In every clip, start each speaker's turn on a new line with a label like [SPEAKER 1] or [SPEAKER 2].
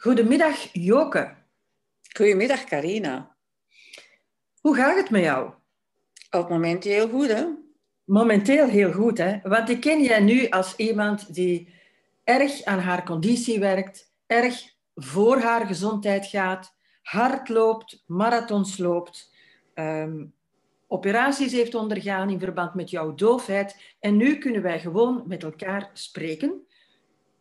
[SPEAKER 1] Goedemiddag, Joke.
[SPEAKER 2] Goedemiddag, Carina.
[SPEAKER 1] Hoe gaat het met jou?
[SPEAKER 2] Op het moment heel goed, hè?
[SPEAKER 1] Momenteel heel goed, hè? Want ik ken jij nu als iemand die erg aan haar conditie werkt, erg voor haar gezondheid gaat, hard loopt, marathons loopt, ehm, operaties heeft ondergaan in verband met jouw doofheid. En nu kunnen wij gewoon met elkaar spreken,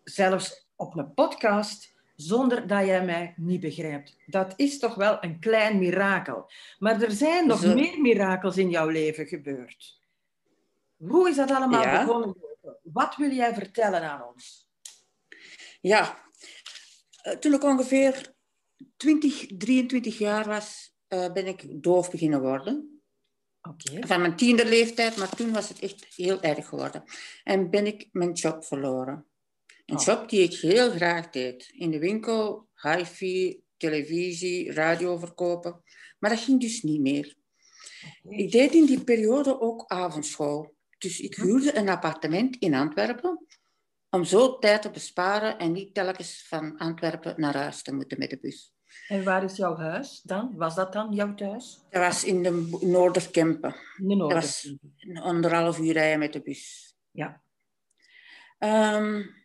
[SPEAKER 1] zelfs op een podcast, zonder dat jij mij niet begrijpt. Dat is toch wel een klein mirakel. Maar er zijn nog meer mirakels in jouw leven gebeurd. Hoe is dat allemaal begonnen? Wat wil jij vertellen aan ons?
[SPEAKER 2] Ja, eh, toen ik ongeveer 20, 23 jaar was, eh, ben ik doof beginnen worden.
[SPEAKER 1] Okay.
[SPEAKER 2] Van mijn tiende leeftijd, maar toen was het echt heel erg geworden. En ben ik mijn job verloren. Een oh. job die ik heel graag deed. In de winkel, hi-fi, televisie, radio verkopen. Maar dat ging dus niet meer. Ik deed in die periode ook avondschool. Dus ik hm. huurde een appartement in Antwerpen om zo tijd te besparen en niet telkens van Antwerpen naar huis te moeten met de bus.
[SPEAKER 1] En waar is jouw huis dan? Was dat dan jouw thuis?
[SPEAKER 2] Dat was in de Noorderkempen.
[SPEAKER 1] In de Dat
[SPEAKER 2] was een anderhalf uur rijden met de bus.
[SPEAKER 1] Ja.
[SPEAKER 2] Um,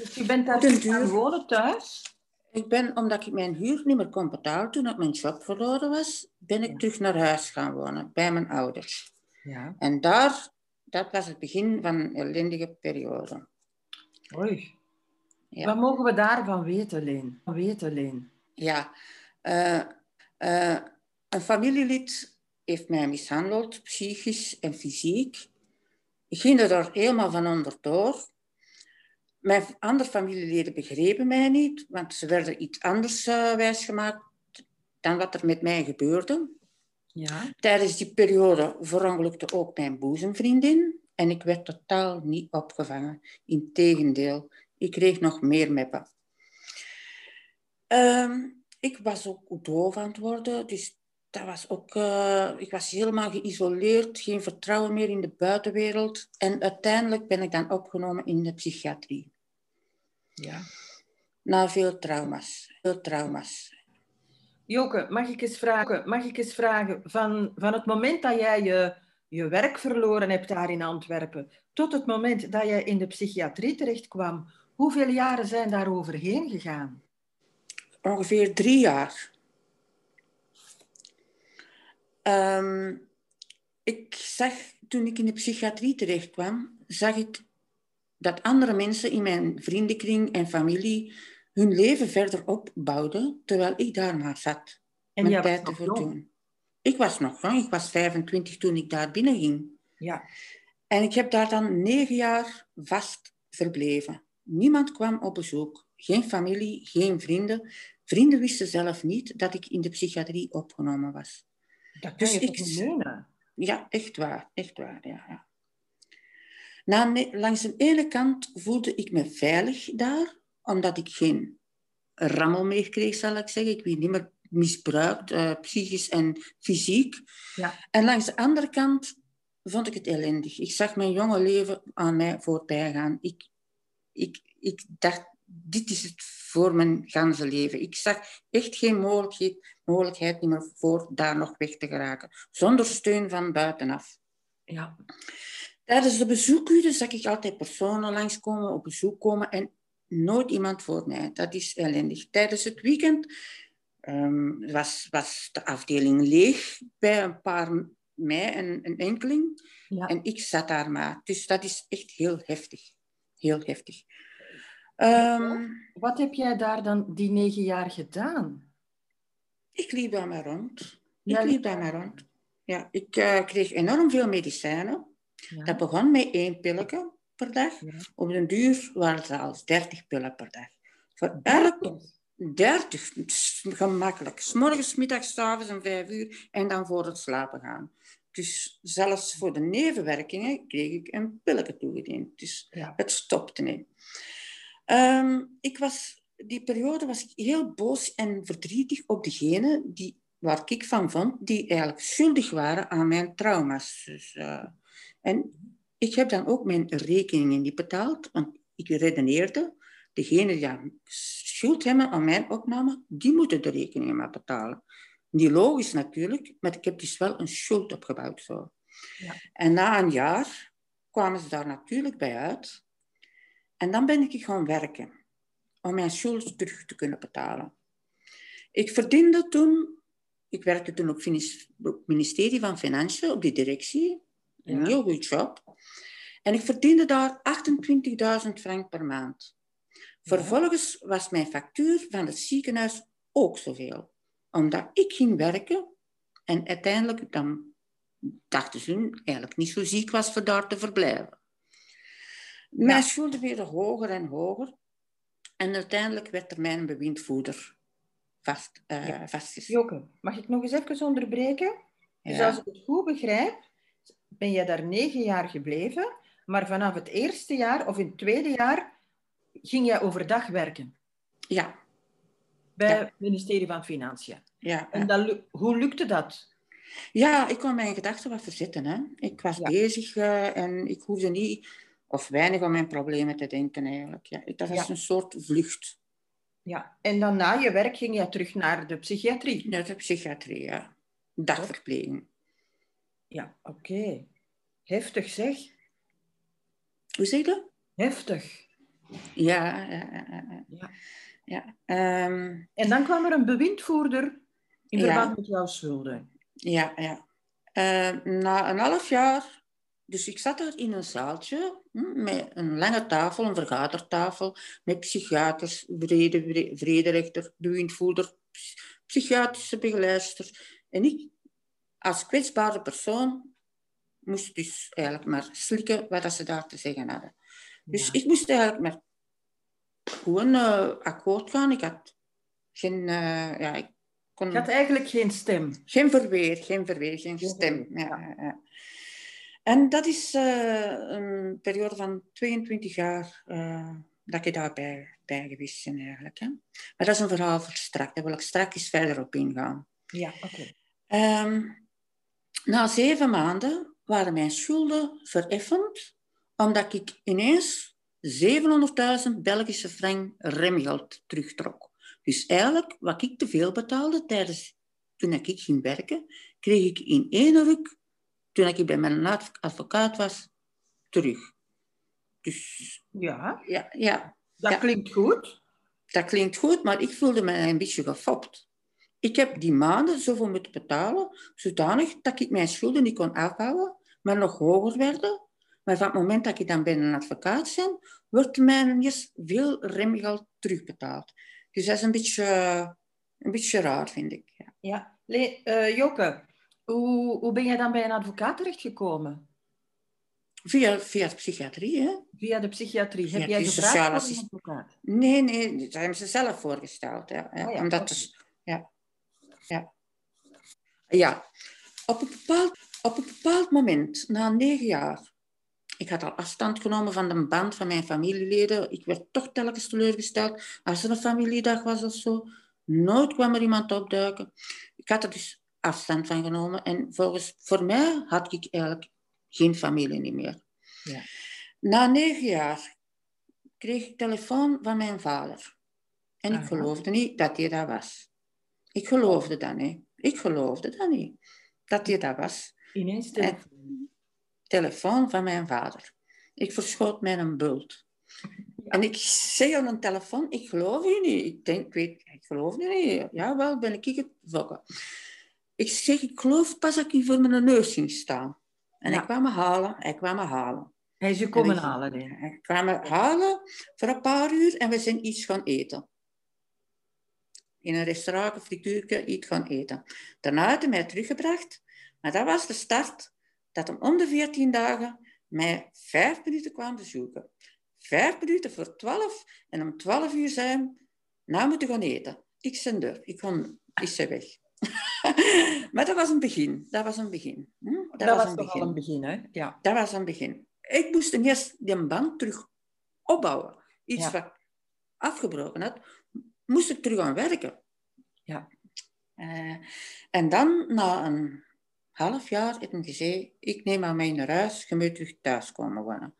[SPEAKER 1] dus je bent daar gaan wonen thuis?
[SPEAKER 2] Ik ben, omdat ik mijn huur niet meer kon betalen toen ik mijn job verloren was, ben ik terug naar huis gaan wonen, bij mijn ouders.
[SPEAKER 1] Ja.
[SPEAKER 2] En daar, dat was het begin van een ellendige periode.
[SPEAKER 1] Oei. Ja. Wat mogen we daarvan weten, Leen? Weten, Leen?
[SPEAKER 2] Ja, uh, uh, een familielid heeft mij mishandeld, psychisch en fysiek. Ik ging er helemaal van onderdoor. Mijn andere familieleden begrepen mij niet, want ze werden iets anders uh, wijsgemaakt dan wat er met mij gebeurde.
[SPEAKER 1] Ja.
[SPEAKER 2] Tijdens die periode verongelukte ook mijn boezemvriendin en ik werd totaal niet opgevangen. Integendeel, ik kreeg nog meer meppen. Ehm, ik was ook doof aan het worden, dus dat was ook, uh, ik was helemaal geïsoleerd, geen vertrouwen meer in de buitenwereld. En uiteindelijk ben ik dan opgenomen in de psychiatrie.
[SPEAKER 1] Ja.
[SPEAKER 2] Na veel trauma's. Veel trauma's.
[SPEAKER 1] Joke, mag ik eens vragen, mag ik eens vragen van, van het moment dat jij je, je werk verloren hebt daar in Antwerpen, tot het moment dat jij in de psychiatrie terecht kwam, hoeveel jaren zijn daar overheen gegaan?
[SPEAKER 2] Ongeveer drie jaar. Ehm, ik zag, toen ik in de psychiatrie terecht kwam, zag ik dat andere mensen in mijn vriendenkring en familie hun leven verder opbouwden, terwijl ik daar maar zat.
[SPEAKER 1] En mijn tijd te verdoen.
[SPEAKER 2] Ik was nog jong, ik was 25 toen ik daar binnen ging.
[SPEAKER 1] Ja.
[SPEAKER 2] En ik heb daar dan negen jaar vast verbleven. Niemand kwam op bezoek. Geen familie, geen vrienden. Vrienden wisten zelf niet dat ik in de psychiatrie opgenomen was.
[SPEAKER 1] Dat kan dus je ik?
[SPEAKER 2] Ja, echt waar. Echt waar, ja. ja. Na, langs de ene kant voelde ik me veilig daar, omdat ik geen rammel meer kreeg, zal ik zeggen. Ik werd niet meer misbruikt, uh, psychisch en fysiek.
[SPEAKER 1] Ja.
[SPEAKER 2] En langs de andere kant vond ik het ellendig. Ik zag mijn jonge leven aan mij voorbij gaan. Ik, ik, ik dacht, dit is het voor mijn ganse leven. Ik zag echt geen mogelijkheid, mogelijkheid meer voor daar nog weg te geraken. Zonder steun van buitenaf.
[SPEAKER 1] Ja.
[SPEAKER 2] Tijdens de bezoekuren zag ik altijd personen langskomen, op bezoek komen en nooit iemand voor mij. Dat is ellendig. Tijdens het weekend um, was, was de afdeling leeg bij een paar mij en een enkeling.
[SPEAKER 1] Ja.
[SPEAKER 2] En ik zat daar maar. Dus dat is echt heel heftig. Heel heftig. Um,
[SPEAKER 1] Wat heb jij daar dan die negen jaar gedaan?
[SPEAKER 2] Ik liep daar maar rond. Ik liep daar maar rond. Ja, ik uh, kreeg enorm veel medicijnen. Dat begon met één pilletje per dag. Op den duur waren het zelfs 30 pillen per dag. Voor elk 30, gemakkelijk. S morgens, middags, avonds om vijf uur en dan voor het slapen gaan. Dus zelfs voor de nevenwerkingen kreeg ik een pilletje toegediend. Dus
[SPEAKER 1] ja.
[SPEAKER 2] het stopte niet. Um, ik was, die periode was ik heel boos en verdrietig op degene die, waar ik van vond, die eigenlijk schuldig waren aan mijn trauma's. Dus, uh, en ik heb dan ook mijn rekeningen niet betaald, want ik redeneerde, degene die schuld hebben aan mijn opname, die moeten de rekeningen maar betalen. Niet logisch natuurlijk, maar ik heb dus wel een schuld opgebouwd. Zo. Ja. En na een jaar kwamen ze daar natuurlijk bij uit. En dan ben ik gaan werken om mijn schuld terug te kunnen betalen. Ik verdiende toen, ik werkte toen op het ministerie van Financiën, op die directie. Een heel goed job. En ik verdiende daar 28.000 frank per maand. Vervolgens was mijn factuur van het ziekenhuis ook zoveel. Omdat ik ging werken en uiteindelijk dan dachten ze eigenlijk niet zo ziek was voor daar te verblijven. Mijn schulden werden hoger en hoger. En uiteindelijk werd er mijn bewindvoerder vast, uh, ja.
[SPEAKER 1] Joke, mag ik nog eens even onderbreken? Dus als ik het goed begrijp, ben je daar negen jaar gebleven, maar vanaf het eerste jaar of in het tweede jaar ging jij overdag werken.
[SPEAKER 2] Ja.
[SPEAKER 1] Bij het ministerie van Financiën.
[SPEAKER 2] Ja.
[SPEAKER 1] En dan, hoe lukte dat?
[SPEAKER 2] Ja, ik kon mijn gedachten wat verzetten. Hè. Ik was bezig uh, en ik hoefde niet of weinig aan mijn problemen te denken eigenlijk. Ja, dat was een soort vlucht.
[SPEAKER 1] Ja, en dan na je werk ging je terug naar de psychiatrie?
[SPEAKER 2] Naar de psychiatrie, ja. Dagverpleging.
[SPEAKER 1] Ja, oké. Heftig zeg.
[SPEAKER 2] Hoe zeg je dat?
[SPEAKER 1] Heftig.
[SPEAKER 2] Ja, ja, ja. ja. ja. Um,
[SPEAKER 1] en dan kwam er een bewindvoerder in verband met jouw schulden.
[SPEAKER 2] Ja, ja. Uh, na een half jaar dus ik zat daar in een zaaltje hm, met een lange tafel, een vergadertafel, met psychiaters, vrede, vrederechter, bewindvoerder, psychiatrische begeleidster. En ik, als kwetsbare persoon, moest dus eigenlijk maar slikken wat ze daar te zeggen hadden. Dus ik moest eigenlijk maar gewoon uh, akkoord gaan. Ik had geen... Uh, ja, ik
[SPEAKER 1] kon... Je had eigenlijk geen stem?
[SPEAKER 2] Geen verweer, geen verweer, geen stem. Ja, ja. En dat is uh, een periode van 22 jaar uh, dat ik daarbij bij geweest ben eigenlijk. Hè. Maar dat is een verhaal voor straks. Daar wil ik straks verder op ingaan.
[SPEAKER 1] Ja, oké. Okay.
[SPEAKER 2] Um, ehm, na zeven maanden waren mijn schulden vereffend, omdat ik ineens 700.000 Belgische frank remgeld terugtrok. Dus eigenlijk, wat ik te veel betaalde tijdens, toen ik ging werken, kreeg ik in één ruk toen ik bij mijn advocaat was, terug. Dus,
[SPEAKER 1] ja.
[SPEAKER 2] Ja, ja.
[SPEAKER 1] Dat klinkt goed.
[SPEAKER 2] Dat klinkt goed, maar ik voelde me een beetje gefopt. Ik heb die maanden zoveel moeten betalen, zodanig dat ik mijn schulden niet kon afhouden, maar nog hoger werden. Maar van het moment dat ik dan bij een advocaat ben, wordt mij veel remgeld terugbetaald. Dus dat is een beetje, een beetje raar, vind ik. Ja,
[SPEAKER 1] ja. Le uh, Joke, hoe, hoe ben jij dan bij een advocaat terechtgekomen?
[SPEAKER 2] Via, via de psychiatrie, hè?
[SPEAKER 1] Via de psychiatrie. Heb jij gevraagd voor een advocaat?
[SPEAKER 2] Nee, nee, dat hebben ze zelf voorgesteld. Ja. Oh ja, Omdat dus, ja. Ja. ja. Op, een bepaald, op een bepaald moment, na negen jaar, ik had al afstand genomen van de band van mijn familieleden. Ik werd toch telkens teleurgesteld als er een familiedag was of zo. Nooit kwam er iemand opduiken. Ik had er dus afstand van genomen. En volgens, voor mij had ik eigenlijk geen familie meer. Ja. Na negen jaar kreeg ik telefoon van mijn vader. En ik geloofde niet dat hij dat was. Ik geloofde dat niet. Ik geloofde dat niet. Dat hij dat was.
[SPEAKER 1] Ineens telefoon.
[SPEAKER 2] telefoon van mijn vader. Ik verschoot mij een bult. En ik zeg aan een telefoon, ik geloof je niet. Ik denk, ik weet, ik geloof je niet. Ja, wel ben ik het fokken. Ik zeg, ik geloof pas dat ik voor mijn neus ging staan. En hij kwam me halen, hij kwam me halen.
[SPEAKER 1] Hij is je komen halen, nee.
[SPEAKER 2] Hij kwam me halen voor een paar uur en we zijn iets gaan eten. In een restaurant of frituurtje iets gaan eten. Daarna had hij mij teruggebracht. Maar dat was de start dat hem om de 14 dagen mij vijf minuten kwam bezoeken. Vijf minuten voor twaalf. En om twaalf uur zijn nou moeten gaan eten. Ik zijn er. Ik kon, ze weg. maar dat was een begin. Dat was een begin.
[SPEAKER 1] Hm? Dat, dat, was, een begin. een begin, hè?
[SPEAKER 2] Ja. Dat was een begin. Ik moest eerst die band terug opbouwen. Iets wat afgebroken had, moest ik terug aan werken.
[SPEAKER 1] Ja.
[SPEAKER 2] Uh, en dan, na een half jaar, heb ik gezegd, ik neem aan mij naar huis, je moet terug thuis komen wonen.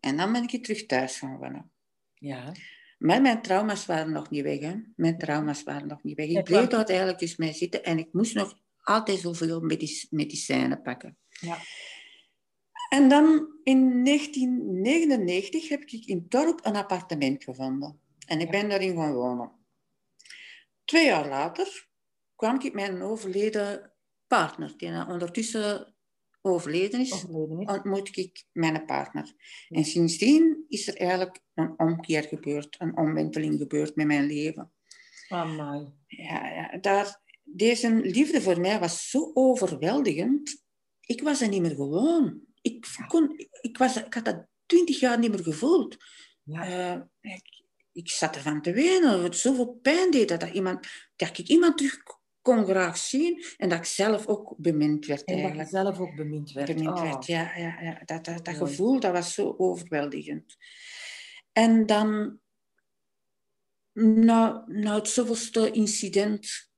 [SPEAKER 2] En dan ben ik terug thuis gaan wonen.
[SPEAKER 1] Ja.
[SPEAKER 2] Maar mijn trauma's waren nog niet weg. Hè? Mijn trauma's waren nog niet weg. Ik bleef daar eigenlijk dus mee zitten en ik moest nog altijd zoveel medic medicijnen pakken. Ja. En dan in 1999 heb ik in Dorp een appartement gevonden. En ik ben daarin gaan wonen. Twee jaar later kwam ik met een overleden partner, die ondertussen overleden is, overleden is. ontmoet ik mijn partner. En sindsdien is er eigenlijk een omkeer gebeurd, een omwenteling gebeurd met mijn leven.
[SPEAKER 1] Amai.
[SPEAKER 2] Ja, ja daar, deze liefde voor mij was zo overweldigend. Ik was er niet meer gewoon. Ik, kon, ik, was, ik had dat twintig jaar niet meer gevoeld. Ja. Uh, ik, ik zat ervan te wenen. Het zoveel pijn deed dat, dat, iemand, dat ik iemand terug kon graag zien en dat ik zelf ook bemind werd.
[SPEAKER 1] En eigenlijk. dat zelf ook bemind werd.
[SPEAKER 2] Bemind werd, oh. ja. ja, ja. Dat, dat, dat gevoel dat was zo overweldigend. En dan, na, na het zoveelste incident,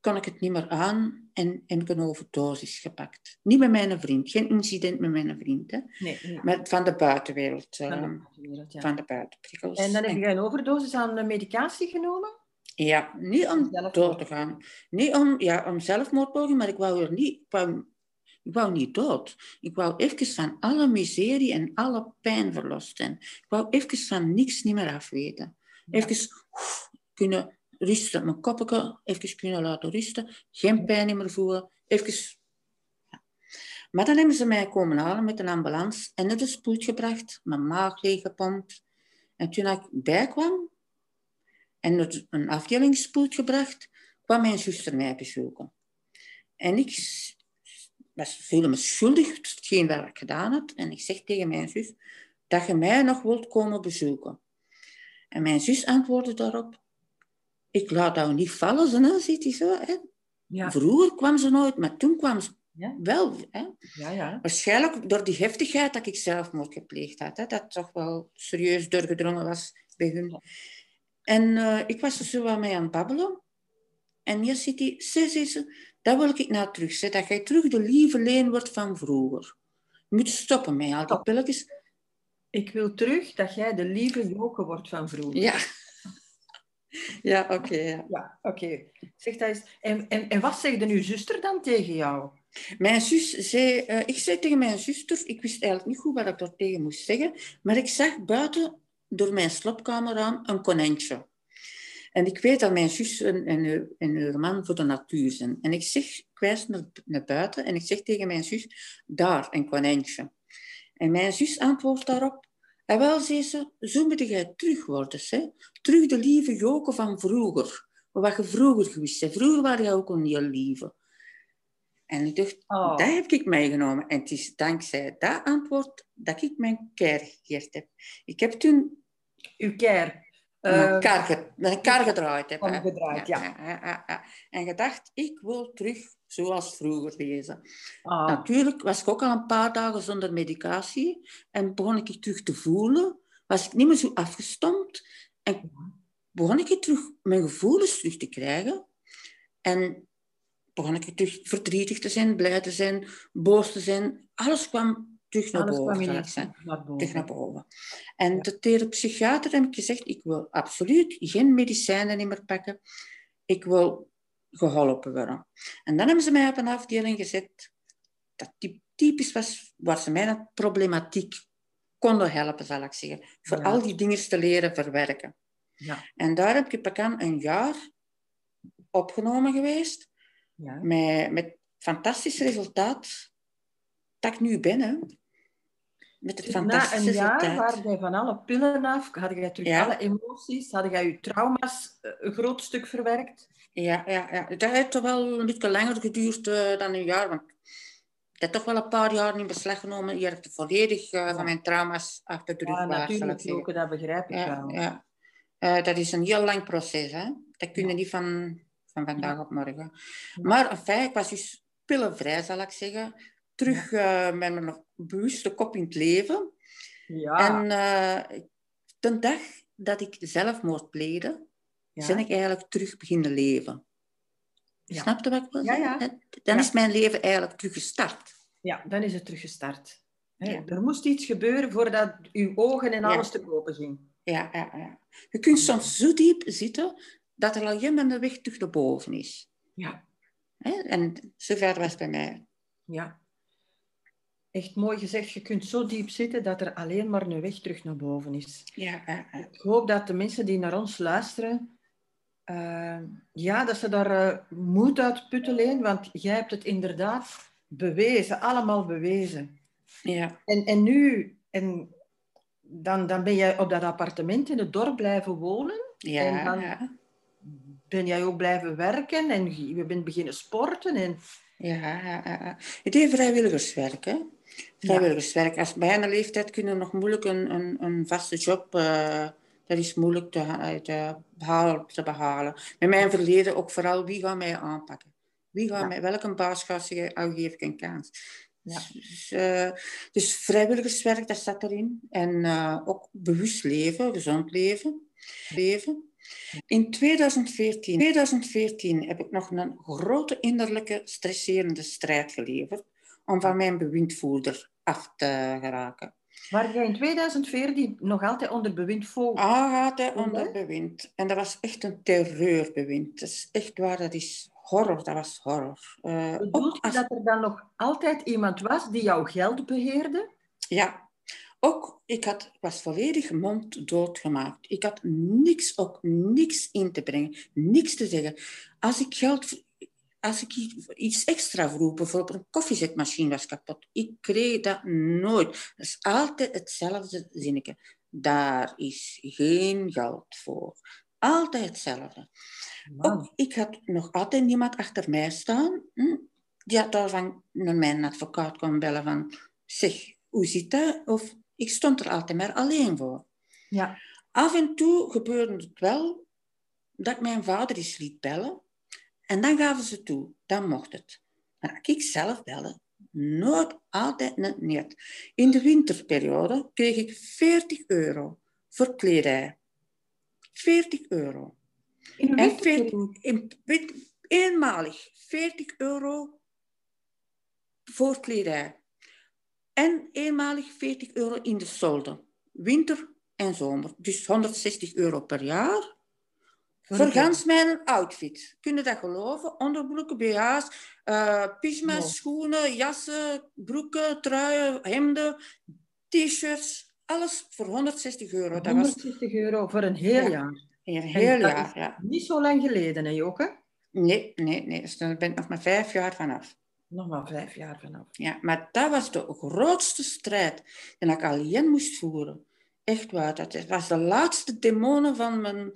[SPEAKER 2] kon ik het niet meer aan en heb ik een overdosis gepakt. Niet met mijn vriend, geen incident met mijn vriend, hè. Nee, nee. Maar van de buitenwereld. Van de, ehm, buitenwereld, ja. van de buitenprikkels.
[SPEAKER 1] En dan heb je een overdosis aan medicatie genomen?
[SPEAKER 2] Ja, niet om dood te gaan. Niet om, ja, om zelfmoordpoging, maar ik wou er niet... Ik wou, ik wou niet dood. Ik wou even van alle miserie en alle pijn verlost zijn. Ik wou even van niks niet meer afweten. Even kunnen rusten, mijn koppetje even kunnen laten rusten. Geen pijn meer voelen. Even... Maar dan hebben ze mij komen halen met een ambulance en naar de spoed gebracht. Mijn maag leeggepompt. En toen ik bijkwam, en naar een afdelingsspoed gebracht, kwam mijn zuster mij bezoeken. En ik was, voelde me schuldig voor hetgeen wat ik gedaan had. En ik zeg tegen mijn zus, dat je mij nog wilt komen bezoeken. En mijn zus antwoordde daarop, ik laat jou niet vallen, zo, ziet hij zo. Hè? Ja. Vroeger kwam ze nooit, maar toen kwam ze ja. wel. Hè? Ja, ja. Waarschijnlijk door die heftigheid dat ik zelfmoord gepleegd had. Hè? Dat toch wel serieus doorgedrongen was bij hun. En uh, ik was er zo wat mee aan het babbelen. En hier zit hij, ze, ze, dat wil ik nou terug. Zeg, dat jij terug de lieve leen wordt van vroeger. Je moet stoppen met al die pilletjes.
[SPEAKER 1] Ik wil terug dat jij de lieve Joke wordt van vroeger.
[SPEAKER 2] Ja. Ja, oké. ja,
[SPEAKER 1] ja oké. Zeg dat eens. En, en, en wat zegde uw zuster dan tegen jou?
[SPEAKER 2] Mijn zus zei... Uh, ik zei tegen mijn zuster... Ik wist eigenlijk niet goed wat ik daar tegen moest zeggen. Maar ik zag buiten door mijn slaapkamer aan een konijntje. En ik weet dat mijn zus en, en, haar man voor de natuur zijn. En ik zeg, ik wijs naar, naar buiten en ik zeg tegen mijn zus, daar, een konijntje. En mijn zus antwoordt daarop, en wel, zei ze, zo moet jij terug worden. Hè? Terug de lieve Joke van vroeger. Wat je vroeger gewist hebt. Vroeger waren je ook een heel lieve. En ik dacht, oh. dat heb ik meegenomen. En het is dankzij dat antwoord dat ik mijn keer gegeerd heb. Ik heb toen...
[SPEAKER 1] Uw keer?
[SPEAKER 2] Mijn, uh, kar, gedraaid heb.
[SPEAKER 1] Gedraaid, ja.
[SPEAKER 2] Ja, ja. En gedacht, ik wil terug zoals vroeger wezen. Ah. Natuurlijk was ik ook al een paar dagen zonder medicatie. En begon ik terug te voelen. Was ik niet meer zo afgestompt. En begon ik terug mijn gevoelens terug te krijgen. En begon ik terug verdrietig te zijn, blij te zijn, boos te zijn. Alles kwam terug naar Alles boven. Naar boven. Terug naar boven. En ja. de psychiater heb ik gezegd, ik wil absoluut geen medicijnen meer pakken. Ik wil geholpen worden. En dan hebben ze mij op een afdeling gezet dat typisch was waar ze mijn problematiek konden helpen, zal ik zeggen. Voor al die dingen te leren verwerken. Ja. En daar heb ik een jaar opgenomen geweest. Ja. Met, met fantastisch resultaat dat ik nu ben. Hè.
[SPEAKER 1] Met het fantastische Na een jaar waar jij van alle pillen af, had jij terug alle emoties, had jij je trauma's eh, een groot stuk verwerkt?
[SPEAKER 2] Ja, ja, ja. dat heeft toch wel een beetje langer geduurd uh, dan een jaar. Want ik heb toch wel een paar jaar in beslag genomen. Je hebt volledig uh, van mijn trauma's achter de rug. Ja,
[SPEAKER 1] natuurlijk ook, dat begrijp ik
[SPEAKER 2] ja, wel. Ja. Uh, dat is een heel lang proces. Hè? Dat kun je niet van, van vandaag op morgen. Maar enfin, ik was dus pillenvrij, zal ik zeggen. Terug uh, met mijn bewuste kop in het leven. Ja. En de dag dat ik zelfmoord pleegde, ja. ben ik eigenlijk terug beginnen leven. Ja. Snap je wat ik wil zeggen? Ja, Dan is mijn leven eigenlijk terug gestart.
[SPEAKER 1] Ja, dan is het terug gestart. Er moest iets gebeuren voordat uw ogen en alles te kopen ging.
[SPEAKER 2] Ja, ja, ja. Je kunt soms zo diep zitten dat er alleen maar een weg terug naar boven is.
[SPEAKER 1] Ja.
[SPEAKER 2] Hè? En zover was het bij mij.
[SPEAKER 1] Ja. Echt mooi gezegd. Je kunt zo diep zitten dat er alleen maar een weg terug naar boven is.
[SPEAKER 2] Ja, ja, ja.
[SPEAKER 1] Ik hoop dat de mensen die naar ons luisteren, eh, ja, dat ze daar eh, moed uit putten leen, want jij hebt het inderdaad bewezen, allemaal bewezen.
[SPEAKER 2] ja.
[SPEAKER 1] En, en nu, en dan, dan ben jij op dat appartement in het dorp blijven wonen.
[SPEAKER 2] ja,
[SPEAKER 1] En dan-
[SPEAKER 2] ja.
[SPEAKER 1] Ben jij ook blijven werken en je bent beginnen sporten. En,
[SPEAKER 2] Ja, ja. Het deed vrijwilligerswerk, hè? Vrijwilligerswerk. Als bij een leeftijd kunnen nog moeilijk een, een, een vaste job... eh, dat is moeilijk te, te, behalen, te behalen. Met mijn verleden ook vooral, wie gaat mij aanpakken? Wie gaat
[SPEAKER 1] Ja.
[SPEAKER 2] mij, welke baas gaat jou geef ik een kans?
[SPEAKER 1] Ja.
[SPEAKER 2] Dus, eh, dus vrijwilligerswerk, dat staat erin. En eh, ook bewust leven, gezond leven. leven. In 2014, 2014 heb ik nog een grote innerlijke stresserende strijd geleverd om van mijn bewindvoerder af te geraken.
[SPEAKER 1] waar jij in 2014 nog altijd onder bewind vol.
[SPEAKER 2] Ah,
[SPEAKER 1] Hoe
[SPEAKER 2] onder
[SPEAKER 1] dat?
[SPEAKER 2] bewind. En dat was echt een terreurbewind. Dat is echt waar, dat is horror. Dat was horror. Eh,
[SPEAKER 1] Bedoelt je
[SPEAKER 2] als-
[SPEAKER 1] dat er dan nog altijd iemand was die jouw geld beheerde?
[SPEAKER 2] Ja, ook ik had, ik was volledig monddood gemaakt. Ik had niks, ook niks in te brengen, niks te zeggen. Als ik geld, als ik iets extra vroeg, bijvoorbeeld een koffiezetmachine was kapot, ik kreeg dat nooit. Dat is altijd hetzelfde zinnetje. Daar is geen geld voor. Altijd hetzelfde. Ook, ik had nog altijd niemand achter mij staan. Hm? Die had daarvan naar mijn advocaat kon bellen van... Zeg, hoe zit dat? Of ik stond er altijd maar alleen voor.
[SPEAKER 1] Ja.
[SPEAKER 2] Af en toe gebeurde het wel dat ik mijn vader eens liet bellen. En dan gaven ze toe. Dan mocht het. Maar ik zelf bellen, nooit, altijd net niet. In de winterperiode kreeg ik 40 euro voor kledij. 40 euro.
[SPEAKER 1] In
[SPEAKER 2] En
[SPEAKER 1] winterperiode.
[SPEAKER 2] In, wit- eenmalig 40 euro voor kledij. En eenmalig 40 euro in de solde. Winter en zomer. Dus 160 euro per jaar.
[SPEAKER 1] Voor
[SPEAKER 2] gans mijn outfit. Kun je dat geloven? Onderbroeken, BH's, eh pyjama's,
[SPEAKER 1] Wow.
[SPEAKER 2] schoenen, jassen, broeken, truien, hemden, t-shirts. Alles voor 160 euro. Dat was
[SPEAKER 1] 160 euro voor een heel
[SPEAKER 2] Ja.
[SPEAKER 1] jaar.
[SPEAKER 2] een heel jaar. Ja.
[SPEAKER 1] Niet zo lang geleden, hè Joke?
[SPEAKER 2] Nee, nee, nee. Dus daar ben ik nog maar vijf jaar vanaf.
[SPEAKER 1] Nog maar vijf jaar vanaf.
[SPEAKER 2] Ja, maar dat was de grootste strijd die ik alleen moest voeren. Echt waar. Dat was de laatste demonen van mijn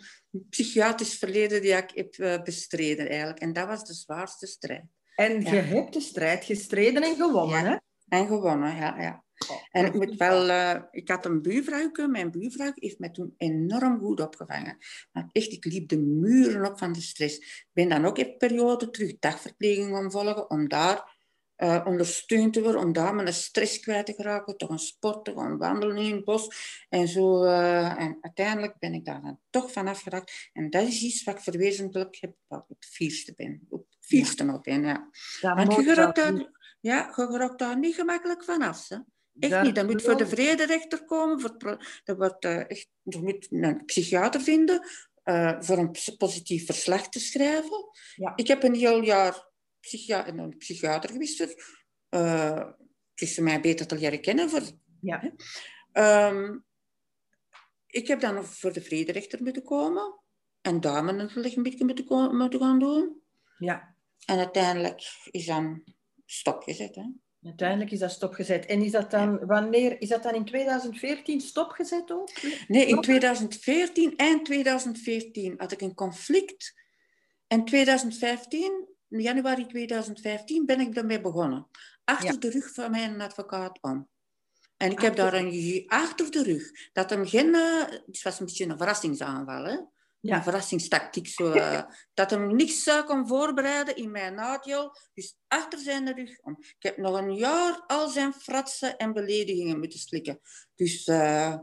[SPEAKER 2] psychiatrisch verleden die ik heb eh, bestreden eigenlijk. En dat was de zwaarste strijd.
[SPEAKER 1] En
[SPEAKER 2] Ja.
[SPEAKER 1] je hebt de strijd gestreden en gewonnen,
[SPEAKER 2] Ja.
[SPEAKER 1] hè?
[SPEAKER 2] En gewonnen, ja. ja. En ik moet wel, eh, ik had een buurvrouw, mijn buurvrouw heeft mij toen enorm goed opgevangen. Maar echt, ik liep de muren op van de stress. Ik ben dan ook in periode terug dagverpleging gaan volgen, om daar eh, ondersteund te worden, om daar mijn stress kwijt te geraken, te gaan sporten, gaan wandelen in het bos. En, zo, eh, en uiteindelijk ben ik daar dan toch van afgeraakt. En dat is iets wat ik verwezenlijk heb, waar ik het vierste ben. Op het vierste nog ben, ja.
[SPEAKER 1] Dat
[SPEAKER 2] Want je geraakt daar, ja, je geraakt daar niet gemakkelijk vanaf. Hè? Echt niet. Dat moet voor de vrederechter komen. Voor dat wordt, eh, echt, je moet een psychiater vinden eh, voor een positief verslag te schrijven.
[SPEAKER 1] Ja.
[SPEAKER 2] Ik heb een heel jaar psychia een psychiater geweest. is voor mij beter te leren kennen. Voor,
[SPEAKER 1] Ja.
[SPEAKER 2] Ehm, ik heb dan voor de vrederechter moeten komen. En daar mijn een beetje moeten gaan doen.
[SPEAKER 1] ja.
[SPEAKER 2] En uiteindelijk is dan stopgezet. Hè?
[SPEAKER 1] Uiteindelijk is dat stopgezet. En is dat dan, wanneer, is dat dan in 2014 stopgezet ook?
[SPEAKER 2] Nee, in
[SPEAKER 1] Klopt.
[SPEAKER 2] 2014, eind 2014, had ik een conflict. En 2015, in januari 2015, ben ik daarmee begonnen. Achter
[SPEAKER 1] Ja.
[SPEAKER 2] de rug van mijn advocaat om. En ik heb daar een achter de rug. Dat hem geen, eh, het was een beetje een verrassingsaanval, hè?
[SPEAKER 1] Ja.
[SPEAKER 2] verrassingstactiek. Zo, eh, dat hem niks zou kon voorbereiden in mijn nadeel. Dus achter zijn rug om. Ik heb nog een jaar al zijn fratsen en beledigingen moeten slikken. Dus, eh,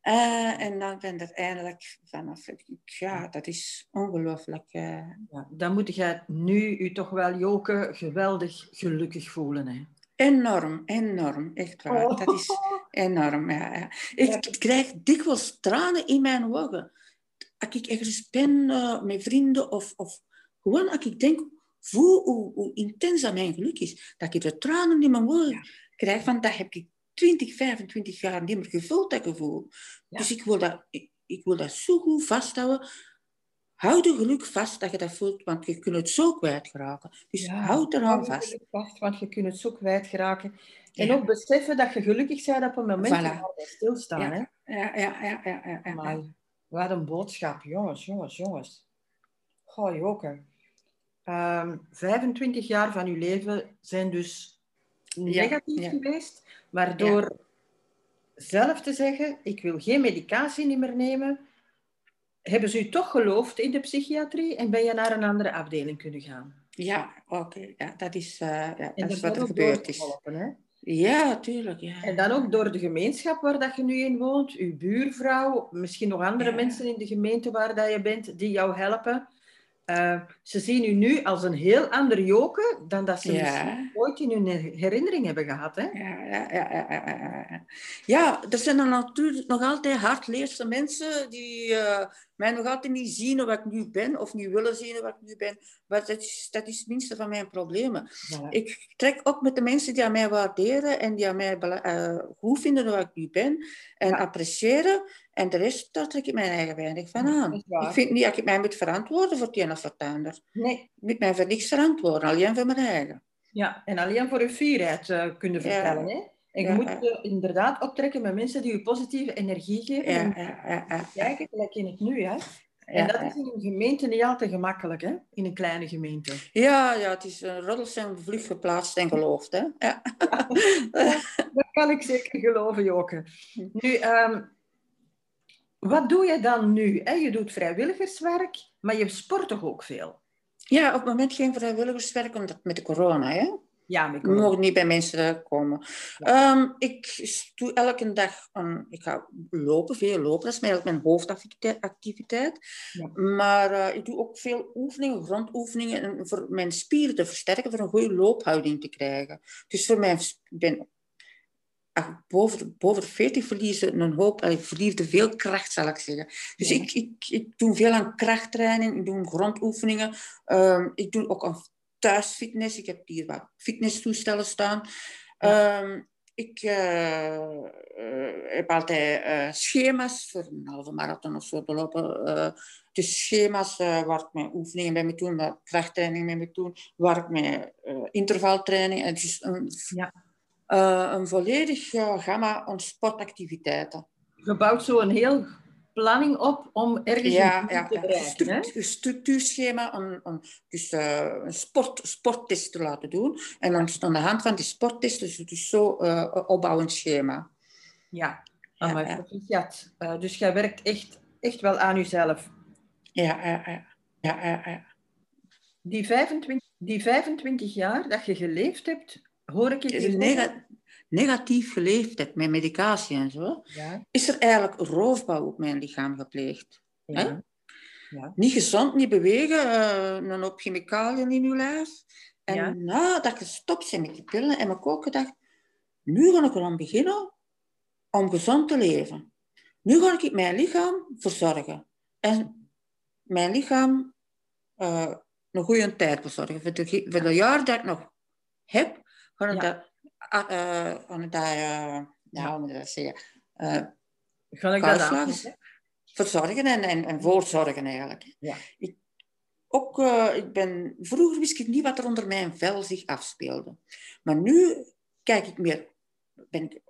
[SPEAKER 2] eh, en dan ben ik er eindelijk vanaf. Ik- Ja, dat is ongelooflijk.
[SPEAKER 1] Ja, dan moet jij nu u toch wel, Joke, geweldig gelukkig voelen. Hè?
[SPEAKER 2] Enorm, enorm, echt waar.
[SPEAKER 1] Oh.
[SPEAKER 2] Dat is enorm, ja. ja. Ik, ik krijg dikwijls tranen in mijn ogen. Als ik ergens ben uh, met vrienden of, of gewoon als ik denk, voel hoe, hoe intens dat mijn geluk is, dat ik de tranen in mijn ogen ja. krijg, van dat heb ik 20, 25 jaar niet meer gevoeld, dat gevoel. Ja. Dus ik wil, dat, ik, ik, wil dat zo goed vasthouden. Houd de geluk vast dat je dat voelt, want je kunt het zo kwijtraken. Dus ja, houd er aan vast.
[SPEAKER 1] vast. Want je kunt het zo kwijtraken. En ook beseffen dat je gelukkig bent op een moment voilà. waar je stilstaan.
[SPEAKER 2] Ja.
[SPEAKER 1] Hè?
[SPEAKER 2] Ja, ja, ja, ja, ja,
[SPEAKER 1] wat een boodschap, jongens, jongens, jongens. Goh, Joke. Um, 25 jaar van uw leven zijn dus negatief ja, ja. geweest, maar door ja. zelf te zeggen, ik wil geen medicatie meer nemen, hebben ze u toch geloofd in de psychiatrie en ben je naar een andere afdeling kunnen gaan?
[SPEAKER 2] Ja, oké. Okay. Ja, dat is, uh, ja, dat is wat er gebeurd is. Hè? Ja, tuurlijk. Ja.
[SPEAKER 1] En dan ook door de gemeenschap waar dat je nu in woont, uw buurvrouw, misschien nog andere ja. mensen in de gemeente waar dat je bent, die jou helpen. Uh, ze zien u nu als een heel ander joke dan dat ze ja. ooit in hun herinnering hebben gehad. Hè?
[SPEAKER 2] Ja, ja, ja, ja, ja. ja, er zijn er natuurlijk nog altijd hardleerste mensen die uh, mij nog altijd niet zien wat ik nu ben of niet willen zien wat ik nu ben. Maar dat is, dat is het minste van mijn problemen. Ja. Ik trek op met de mensen die aan mij waarderen en die aan mij uh, goed vinden wat ik nu ben en ja. appreciëren. En de rest, daar trek ik mijn eigen weinig van aan. Ik vind niet dat ik mij moet verantwoorden voor het een of het ander.
[SPEAKER 1] Nee.
[SPEAKER 2] Ik moet mij voor niks verantwoorden, alleen voor mijn eigen.
[SPEAKER 1] Ja, en alleen voor uw fierheid uh, kunnen vertellen. Ja. Hè? En je ja, moet je inderdaad optrekken met mensen die je positieve energie geven.
[SPEAKER 2] Ja, ja.
[SPEAKER 1] Kijken, gelijk in het nu. Hè? En dat is in een gemeente niet altijd gemakkelijk, hè? In een kleine gemeente.
[SPEAKER 2] Ja, ja het is uh, roddels en vlug geplaatst en geloofd, hè? Ja.
[SPEAKER 1] dat kan ik zeker geloven, Joke. Nu, um, wat doe je dan nu? Hè? Je doet vrijwilligerswerk, maar je sport toch ook veel?
[SPEAKER 2] Ja, op het moment geen vrijwilligerswerk, omdat met de corona, hè?
[SPEAKER 1] Ja.
[SPEAKER 2] We mogen niet bij mensen komen. Ja. Um, ik doe elke dag, ik ga lopen, veel lopen. Dat is eigenlijk mijn hoofdactiviteit. Ja. Maar uh, ik doe ook veel oefeningen, grondoefeningen, voor mijn spieren te versterken, voor een goede loophouding te krijgen. Dus voor mij, ik ben boven, boven 40 verliezen een hoop, ik verliefde veel kracht, zal ik zeggen. Dus ja. ik, ik, ik doe veel aan krachttraining, ik doe grondoefeningen. Um, ik doe ook aan thuisfitness. Ik heb hier wat fitnesstoestellen staan. Ja. Um, ik uh, uh, heb altijd uh, schema's voor een halve marathon of zo te lopen. dus schema's waar ik mijn oefeningen mee moet doen, waar ik krachttraining mee moet doen, waar ik mijn intervaltraining... En dus een, ja een volledig gamma aan sportactiviteiten.
[SPEAKER 1] Je bouwt zo een heel planning op om ergens
[SPEAKER 2] ja,
[SPEAKER 1] een
[SPEAKER 2] ja,
[SPEAKER 1] te bereiken.
[SPEAKER 2] Ja, structuurschema om, om dus, uh, een sport, sporttest te laten doen. En dan aan de hand van die sporttest dus, dus zo opbouwen schema.
[SPEAKER 1] Ja, ja, maar ja. Uh, dus jij werkt echt, echt wel aan jezelf.
[SPEAKER 2] Ja, ja, ja.
[SPEAKER 1] Die, 25, die 25 jaar dat je geleefd hebt, hoor ik je
[SPEAKER 2] negatief geleefd heb met medicatie en zo,
[SPEAKER 1] ja.
[SPEAKER 2] is er eigenlijk roofbouw op mijn lichaam gepleegd.
[SPEAKER 1] Ja. Ja.
[SPEAKER 2] Niet gezond, niet bewegen, uh, een hoop chemicaliën in je lijf. En nadat ik gestopt ben met die pillen, heb ik ook gedacht, nu ga ik erom beginnen om gezond te leven. Nu ga ik mijn lichaam verzorgen. En mijn lichaam uh, een goede tijd verzorgen. Voor de, voor de jaren dat ik nog heb, ga ik
[SPEAKER 1] Ja.
[SPEAKER 2] dat, uh, ga ik dat uh, ja, moet ik dat zeggen? Uh,
[SPEAKER 1] Ga ik dat aan?
[SPEAKER 2] verzorgen en, en, en voortzorgen eigenlijk.
[SPEAKER 1] Ja.
[SPEAKER 2] Ik, ook, eh, ik ben, vroeger wist ik niet wat er onder mijn vel zich afspeelde. Maar nu kijk ik meer, ben ik,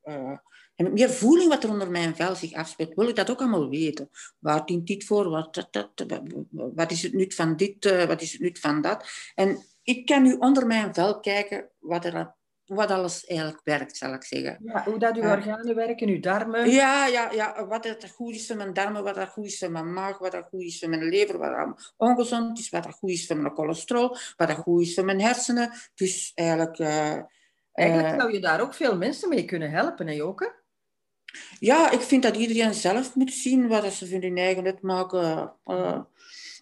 [SPEAKER 2] eh, heb ik meer voeling wat er onder mijn vel zich afspeelt. Wil ik dat ook allemaal weten? Waar dient dit voor? Wat, dat, dat, wat is het nut van dit? eh, wat is het nut van dat? En ik kan nu onder mijn vel kijken wat, er, wat alles eigenlijk werkt, zal ik zeggen.
[SPEAKER 1] Ja, hoe dat uw
[SPEAKER 2] Ja.
[SPEAKER 1] organen werken, uw darmen.
[SPEAKER 2] Ja, ja, ja, wat dat goed is voor mijn darmen, wat dat goed is voor mijn maag, wat dat goed is voor mijn lever, wat ongezond is, wat dat goed is voor mijn cholesterol, wat dat goed is voor mijn hersenen. Dus eigenlijk... eh,
[SPEAKER 1] Eigenlijk
[SPEAKER 2] eh,
[SPEAKER 1] zou je daar ook veel mensen mee kunnen helpen, hè, Joke?
[SPEAKER 2] Ja, ik vind dat iedereen zelf moet zien wat ze van hun eigen nut maken. Uh,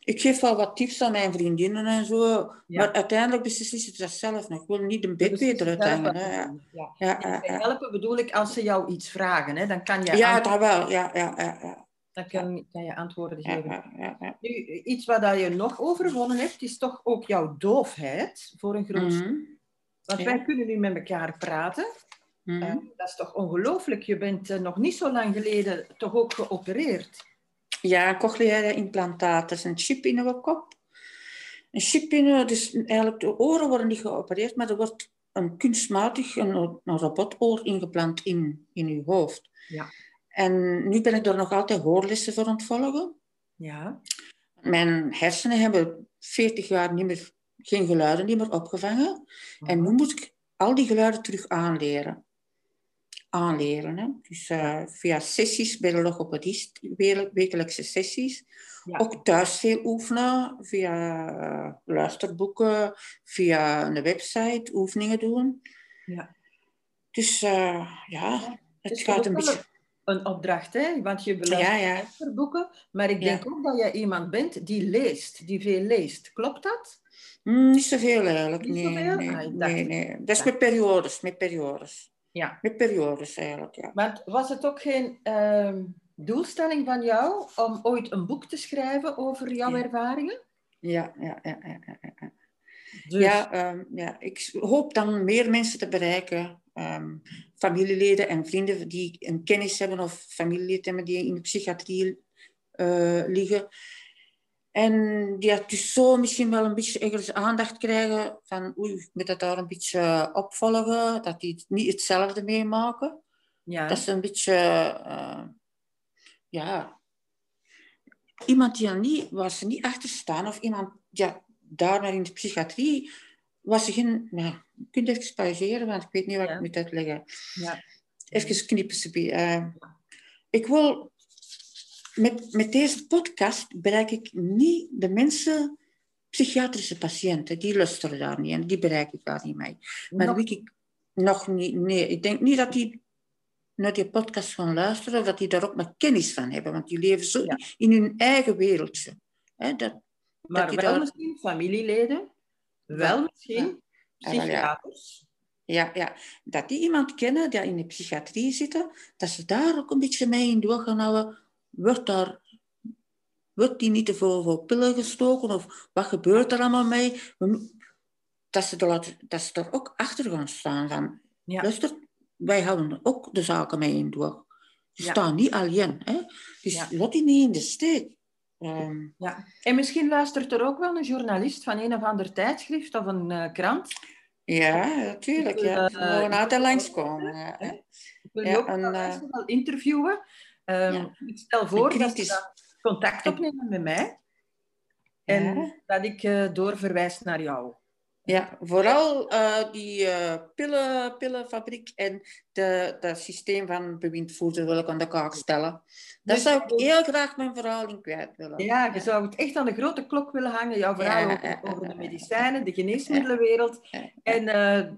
[SPEAKER 2] ik geef wel wat tips aan mijn vriendinnen en zo. Maar uiteindelijk beslissen ze dat zelf nog. Ik wil niet een bed beter uithangen. Ja.
[SPEAKER 1] Ja. Ja, helpen bedoel ik als ze jou iets vragen. Hè? Dan kan je
[SPEAKER 2] ja, dat wel. Ja, ja, ja,
[SPEAKER 1] Dan kan, kan je antwoorden geven. Nu, iets wat je nog overwonnen hebt, is toch ook jouw doofheid voor een groot mhm. Want wij kunnen nu met elkaar praten. Mm dat is toch ongelooflijk. Je bent uh, nog niet zo lang geleden toch ook geopereerd.
[SPEAKER 2] Ja, cochleaire implantaat. Dat is een chip in uw kop. Een chip in dus eigenlijk de oren worden niet geopereerd, maar er wordt een kunstmatig een, een robotoor ingeplant in, in uw hoofd. Ja. En nu ben ik er nog altijd hoorlessen voor ontvolgen. Ja. Mijn hersenen hebben 40 jaar niet meer, geen geluiden niet meer opgevangen. En nu moet ik al die geluiden terug aanleren aanleren. Hè? Dus uh, via sessies bij de logopedist, wekelijkse sessies. Ook thuis veel oefenen, via uh, luisterboeken, via een website oefeningen doen. Ja. Dus uh, ja, het gaat een beetje...
[SPEAKER 1] Een opdracht, hè? want je beluistert ja, ja. boeken, maar ik denk ook dat je iemand bent die leest, die veel leest. Klopt dat?
[SPEAKER 2] Mm, niet zoveel eigenlijk, niet nee. Zoveel? Nee, ah, nee, nee. Dat is met periodes, met periodes. Ja. Met periodes eigenlijk, ja.
[SPEAKER 1] Maar was het ook geen ehm, doelstelling van jou om ooit een boek te schrijven over jouw ervaringen?
[SPEAKER 2] Ja, ja, ja. ja, ja. Dus... Ja, ehm, ja, ik hoop dan meer mensen te bereiken. Ehm, familieleden en vrienden die een kennis hebben of familieleden hebben die in de psychiatrie uh, liggen. En die had dus zo misschien wel een beetje ergens aandacht krijgen van oei, ik moet dat daar een beetje eh, opvolgen, dat die niet hetzelfde meemaken. Ja. Dat is een beetje, uh, ja, iemand die niet, waar ze niet achter staan, of iemand ja, daar naar in de psychiatrie, was ze geen, nou, je kunt even pauzeren, want ik weet niet wat ik moet uitleggen. Ja. Even knippen ze bij. Uh, ik wil met, met deze podcast bereik ik niet de mensen, psychiatrische patiënten, die luisteren daar niet en die bereik ik daar niet mee. Maar nog, ik nog niet, nee, ik denk niet dat die naar die podcast gaan luisteren of dat die daar ook maar kennis van hebben, want die leven zo in hun eigen wereldje.
[SPEAKER 1] Hè, dat, maar dat wel daar... misschien familieleden, wel misschien psychiaters.
[SPEAKER 2] Ja, ja, dat die iemand kennen die in de psychiatrie zitten, dat ze daar ook een beetje mee in doorgaan houden wordt, daar, wordt die niet te veel voor pillen gestoken? Of wat gebeurt er allemaal mee? Dat ze, er, dat ze er ook achter gaan staan van... Ja. Luister, wij houden ook de zaken mee in door. Ze staan niet alleen. Hè? Dus ja. laat die niet in de steek.
[SPEAKER 1] Ehm, ja. En misschien luistert er ook wel een journalist van een of ander tijdschrift of een uh, krant.
[SPEAKER 2] Ja, natuurlijk. Ja. Uh, altijd langskomen. Ja,
[SPEAKER 1] Ik wil je ook wel, uh, wel interviewen. Um, Ik stel voor dat ze contact opnemen met mij en dat ik uh, doorverwijs naar jou.
[SPEAKER 2] Ja, vooral uh, die uh, pillen, pillenfabriek en dat systeem van bewindvoerder wil ik aan de kaak stellen. Daar dus, zou ik heel graag mijn verhaal in kwijt willen.
[SPEAKER 1] Ja, je zou het echt aan de grote klok willen hangen. Jouw verhaal over, over, de medicijnen, de geneesmiddelenwereld en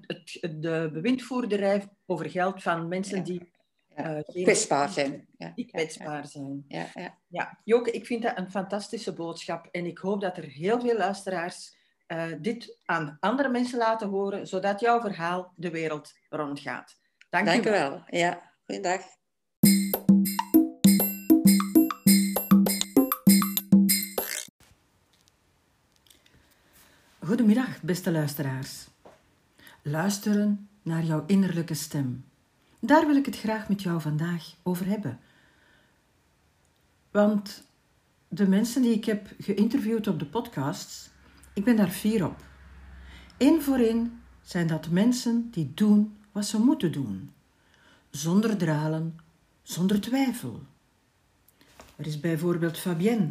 [SPEAKER 1] het, de bewindvoerderij over geld van mensen die
[SPEAKER 2] uh, kwetsbaar zijn.
[SPEAKER 1] Ja. Die kwetsbaar zijn. Ja, ja. ja, Joke, ik vind dat een fantastische boodschap. En ik hoop dat er heel veel luisteraars uh, dit aan andere mensen laten horen, zodat jouw verhaal de wereld rondgaat.
[SPEAKER 2] Dank, Dank u wel. wel. Ja, goeiedag.
[SPEAKER 1] Goedemiddag, beste luisteraars. Luisteren naar jouw innerlijke stem. Daar wil ik het graag met jou vandaag over hebben. Want de mensen die ik heb geïnterviewd op de podcasts, ik ben daar fier op. Eén voor één zijn dat mensen die doen wat ze moeten doen, zonder dralen, zonder twijfel. Er is bijvoorbeeld Fabienne,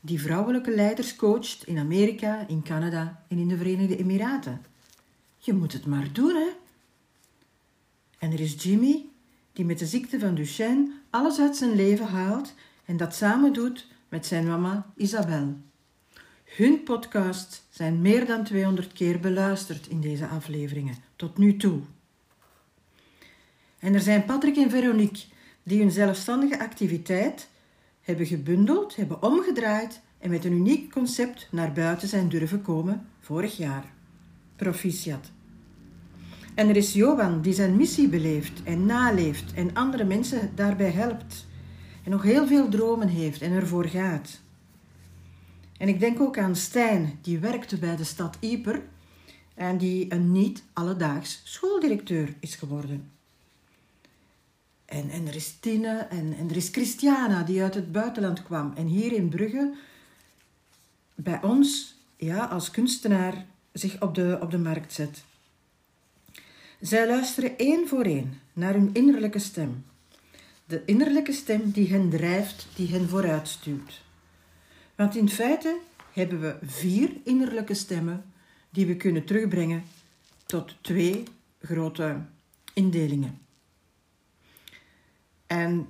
[SPEAKER 1] die vrouwelijke leiders coacht in Amerika, in Canada en in de Verenigde Emiraten. Je moet het maar doen, hè? En er is Jimmy, die met de ziekte van Duchenne alles uit zijn leven haalt en dat samen doet met zijn mama Isabel. Hun podcasts zijn meer dan 200 keer beluisterd in deze afleveringen, tot nu toe. En er zijn Patrick en Veronique, die hun zelfstandige activiteit hebben gebundeld, hebben omgedraaid en met een uniek concept naar buiten zijn durven komen vorig jaar. Proficiat. En er is Johan die zijn missie beleeft en naleeft en andere mensen daarbij helpt. En nog heel veel dromen heeft en ervoor gaat. En ik denk ook aan Stijn, die werkte bij de stad Ieper en die een niet alledaags schooldirecteur is geworden. En, en er is Tine en, en er is Christiana die uit het buitenland kwam en hier in Brugge bij ons ja, als kunstenaar zich op de, op de markt zet. Zij luisteren één voor één naar hun innerlijke stem. De innerlijke stem die hen drijft, die hen vooruit stuurt. Want in feite hebben we vier innerlijke stemmen die we kunnen terugbrengen tot twee grote indelingen. En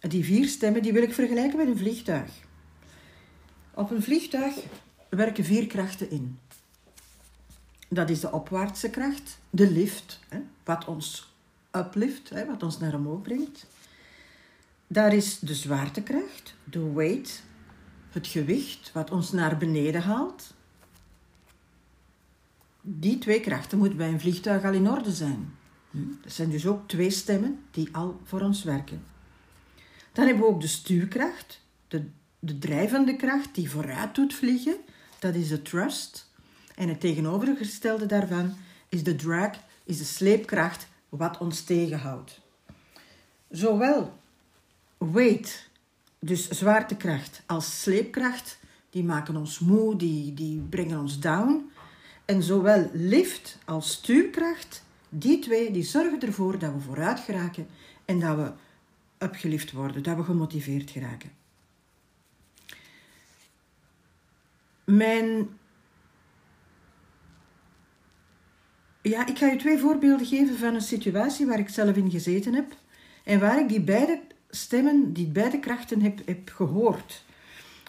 [SPEAKER 1] die vier stemmen die wil ik vergelijken met een vliegtuig. Op een vliegtuig werken vier krachten in. Dat is de opwaartse kracht, de lift, hè, wat ons uplift, hè, wat ons naar omhoog brengt. Daar is de zwaartekracht, de weight, het gewicht, wat ons naar beneden haalt. Die twee krachten moeten bij een vliegtuig al in orde zijn. Hm, dat zijn dus ook twee stemmen die al voor ons werken. Dan hebben we ook de stuurkracht, de, de drijvende kracht die vooruit doet vliegen. Dat is de trust. En het tegenovergestelde daarvan is de drag, is de sleepkracht wat ons tegenhoudt. Zowel weight, dus zwaartekracht, als sleepkracht, die maken ons moe, die, die brengen ons down. En zowel lift als stuurkracht, die twee, die zorgen ervoor dat we vooruit geraken en dat we opgelift worden, dat we gemotiveerd geraken. Mijn Ja, ik ga je twee voorbeelden geven van een situatie waar ik zelf in gezeten heb en waar ik die beide stemmen, die beide krachten heb, heb gehoord.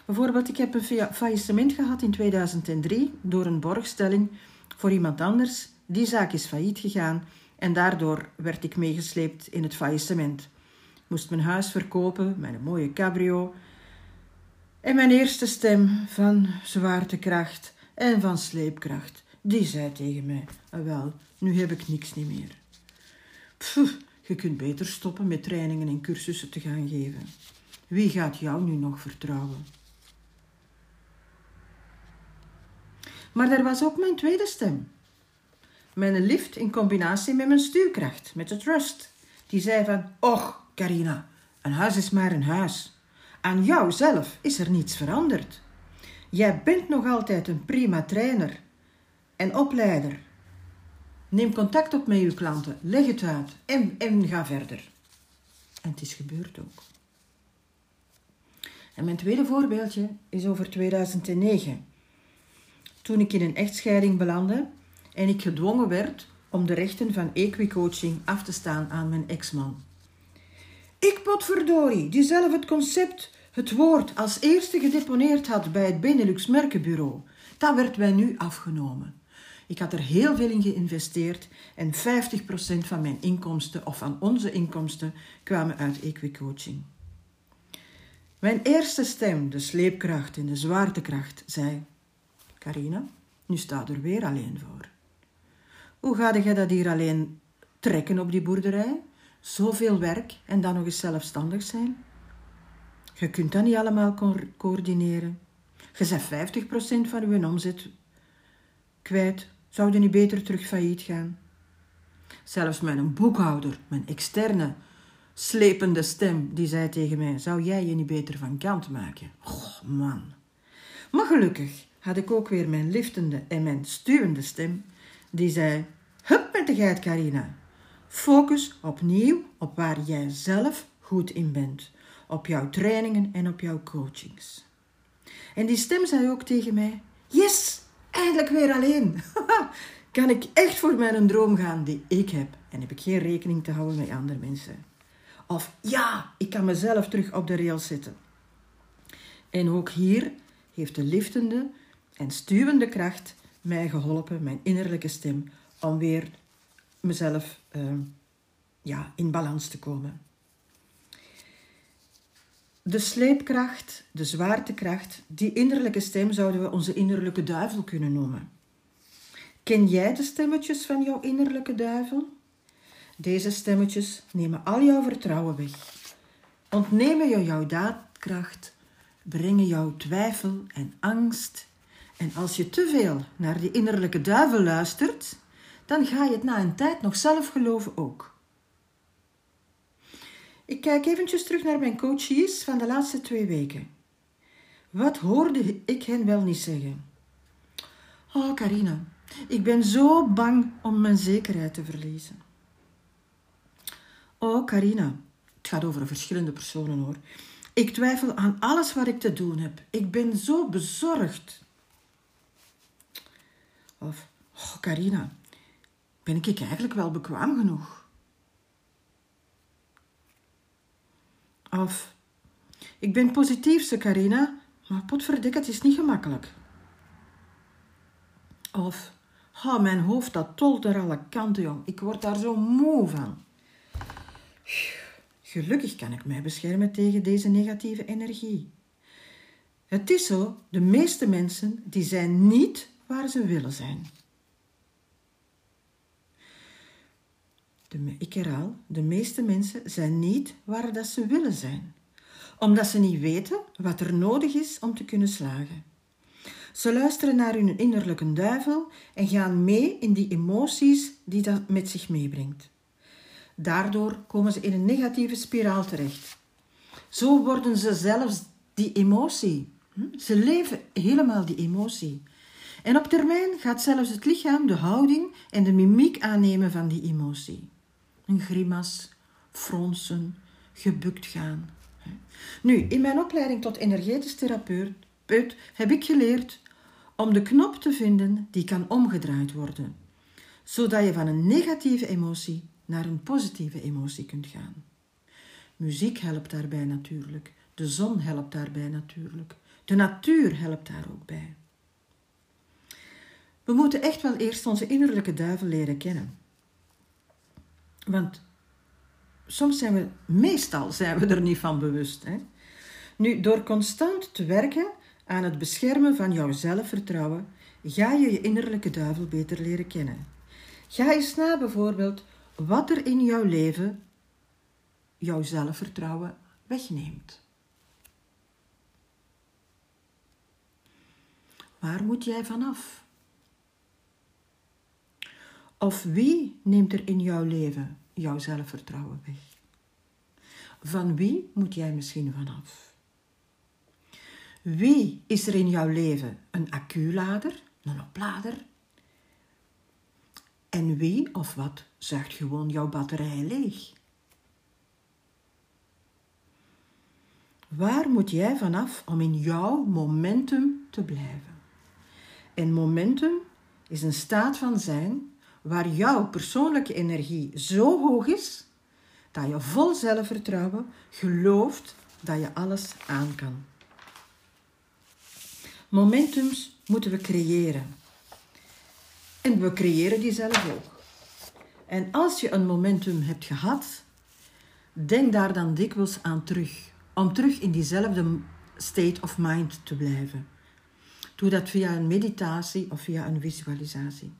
[SPEAKER 1] Bijvoorbeeld, ik heb een faillissement gehad in 2003 door een borgstelling voor iemand anders. Die zaak is failliet gegaan en daardoor werd ik meegesleept in het faillissement. Ik moest mijn huis verkopen, mijn mooie cabrio. En mijn eerste stem van zwaartekracht en van sleepkracht die zei tegen mij: ah, Wel, nu heb ik niks niet meer. Pff, je kunt beter stoppen met trainingen en cursussen te gaan geven. Wie gaat jou nu nog vertrouwen? Maar er was ook mijn tweede stem. Mijn lift in combinatie met mijn stuurkracht, met de trust. Die zei van, och, Carina, een huis is maar een huis. Aan jou zelf is er niets veranderd. Jij bent nog altijd een prima trainer en opleider. Neem contact op met uw klanten, leg het uit en, en ga verder. En het is gebeurd ook. En mijn tweede voorbeeldje is over 2009. Toen ik in een echtscheiding belandde en ik gedwongen werd om de rechten van equicoaching af te staan aan mijn ex-man. Ik potverdorie, die zelf het concept, het woord als eerste gedeponeerd had bij het Benelux Merkenbureau. Dat werd mij nu afgenomen. Ik had er heel veel in geïnvesteerd en 50% van mijn inkomsten of van onze inkomsten kwamen uit equicoaching. Mijn eerste stem, de sleepkracht en de zwaartekracht, zei: Carina, nu staat er weer alleen voor. Hoe ga je dat hier alleen trekken op die boerderij? Zoveel werk en dan nog eens zelfstandig zijn? Je kunt dat niet allemaal coördineren. Je zet 50% van je omzet kwijt Zouden niet beter terug failliet gaan? Zelfs mijn boekhouder, mijn externe, slepende stem, die zei tegen mij: Zou jij je niet beter van kant maken? Oh, man. Maar gelukkig had ik ook weer mijn liftende en mijn stuwende stem, die zei: Hup met de geit, Carina. Focus opnieuw op waar jij zelf goed in bent, op jouw trainingen en op jouw coachings. En die stem zei ook tegen mij: Yes, eindelijk weer alleen. kan ik echt voor mijn droom gaan die ik heb en heb ik geen rekening te houden met andere mensen. Of ja, ik kan mezelf terug op de rails zetten. En ook hier heeft de liftende en stuwende kracht mij geholpen, mijn innerlijke stem, om weer mezelf uh, ja, in balans te komen. De sleepkracht, de zwaartekracht, die innerlijke stem zouden we onze innerlijke duivel kunnen noemen. Ken jij de stemmetjes van jouw innerlijke duivel? Deze stemmetjes nemen al jouw vertrouwen weg, ontnemen je jouw daadkracht, brengen jouw twijfel en angst. En als je te veel naar die innerlijke duivel luistert, dan ga je het na een tijd nog zelf geloven ook. Ik kijk eventjes terug naar mijn coaches van de laatste twee weken. Wat hoorde ik hen wel niet zeggen? Oh, Carina, ik ben zo bang om mijn zekerheid te verliezen. Oh, Carina, het gaat over verschillende personen hoor. Ik twijfel aan alles wat ik te doen heb. Ik ben zo bezorgd. Of, oh, Carina, ben ik eigenlijk wel bekwaam genoeg? Of, ik ben positiefste, Carina, maar potverdik, het is niet gemakkelijk. Of, oh, mijn hoofd dat tolt naar alle kanten, jong. Ik word daar zo moe van. Gelukkig kan ik mij beschermen tegen deze negatieve energie. Het is zo, de meeste mensen die zijn niet waar ze willen zijn. De, ik herhaal, de meeste mensen zijn niet waar dat ze willen zijn, omdat ze niet weten wat er nodig is om te kunnen slagen. Ze luisteren naar hun innerlijke duivel en gaan mee in die emoties die dat met zich meebrengt. Daardoor komen ze in een negatieve spiraal terecht. Zo worden ze zelfs die emotie. Hm? Ze leven helemaal die emotie. En op termijn gaat zelfs het lichaam de houding en de mimiek aannemen van die emotie. Een grimas, fronsen, gebukt gaan. Nu, in mijn opleiding tot energetisch therapeut heb ik geleerd om de knop te vinden die kan omgedraaid worden, zodat je van een negatieve emotie naar een positieve emotie kunt gaan. Muziek helpt daarbij natuurlijk, de zon helpt daarbij natuurlijk, de natuur helpt daar ook bij. We moeten echt wel eerst onze innerlijke duivel leren kennen. Want soms zijn we, meestal zijn we er niet van bewust. Hè? Nu, door constant te werken aan het beschermen van jouw zelfvertrouwen, ga je je innerlijke duivel beter leren kennen. Ga eens na bijvoorbeeld wat er in jouw leven jouw zelfvertrouwen wegneemt. Waar moet jij vanaf? Of wie neemt er in jouw leven jouw zelfvertrouwen weg? Van wie moet jij misschien vanaf? Wie is er in jouw leven een acculader, een oplader? En wie of wat zuigt gewoon jouw batterij leeg? Waar moet jij vanaf om in jouw momentum te blijven? En momentum is een staat van zijn waar jouw persoonlijke energie zo hoog is dat je vol zelfvertrouwen gelooft dat je alles aan kan. Momentums moeten we creëren. En we creëren die zelf ook. En als je een momentum hebt gehad, denk daar dan dikwijls aan terug. Om terug in diezelfde state of mind te blijven. Doe dat via een meditatie of via een visualisatie.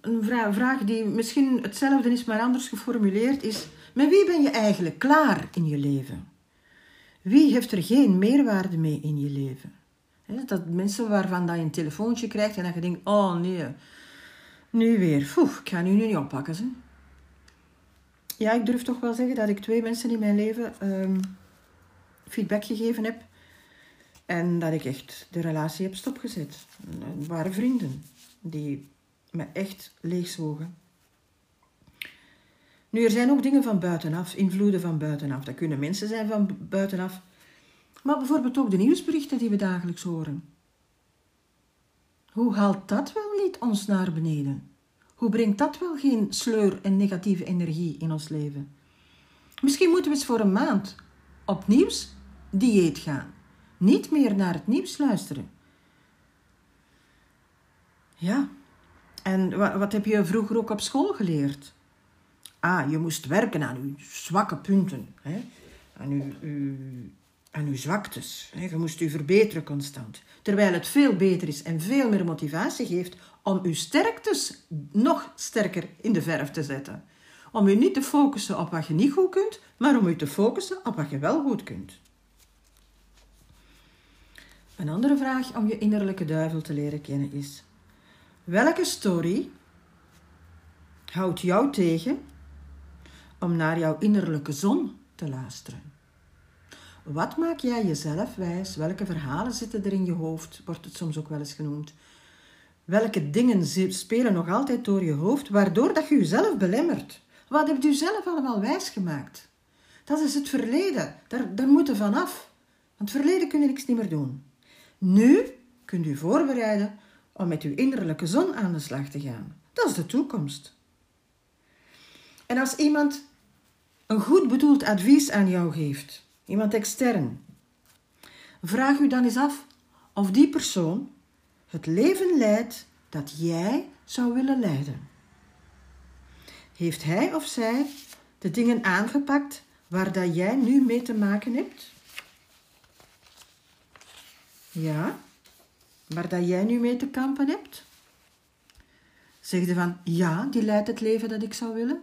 [SPEAKER 1] Een vraag die misschien hetzelfde is, maar anders geformuleerd is: met wie ben je eigenlijk klaar in je leven? Wie heeft er geen meerwaarde mee in je leven? Dat mensen waarvan dat je een telefoontje krijgt en dat je denkt, oh nee, nu weer, Oeh, ik ga nu, niet oppakken. Ja, ik durf toch wel zeggen dat ik twee mensen in mijn leven um, feedback gegeven heb. En dat ik echt de relatie heb stopgezet. Het waren vrienden die me echt leegzogen. Nu, er zijn ook dingen van buitenaf, invloeden van buitenaf. Dat kunnen mensen zijn van buitenaf. Maar bijvoorbeeld ook de nieuwsberichten die we dagelijks horen. Hoe haalt dat wel niet ons naar beneden? Hoe brengt dat wel geen sleur en negatieve energie in ons leven? Misschien moeten we eens voor een maand op nieuws dieet gaan. Niet meer naar het nieuws luisteren. Ja, en wat heb je vroeger ook op school geleerd? Ah, je moest werken aan je zwakke punten. Hè? Aan, uw, uw, aan uw zwaktes. Hè? Je moest u verbeteren constant. Terwijl het veel beter is en veel meer motivatie geeft om uw sterktes nog sterker in de verf te zetten. Om u niet te focussen op wat je niet goed kunt, maar om u te focussen op wat je wel goed kunt. Een andere vraag om je innerlijke duivel te leren kennen is: welke story houdt jou tegen om naar jouw innerlijke zon te luisteren? Wat maak jij jezelf wijs? Welke verhalen zitten er in je hoofd? Wordt het soms ook wel eens genoemd. Welke dingen spelen nog altijd door je hoofd, waardoor dat je jezelf belemmert? Wat hebt u zelf allemaal wijsgemaakt? Dat is het verleden. Daar, daar moet je vanaf. Want het verleden kun je niks niet meer doen. Nu kunt u voorbereiden om met uw innerlijke zon aan de slag te gaan. Dat is de toekomst. En als iemand een goed bedoeld advies aan jou geeft, iemand extern, vraag u dan eens af of die persoon het leven leidt dat jij zou willen leiden. Heeft hij of zij de dingen aangepakt waar dat jij nu mee te maken hebt? Ja, waar dat jij nu mee te kampen hebt? Zeg je van ja, die leidt het leven dat ik zou willen?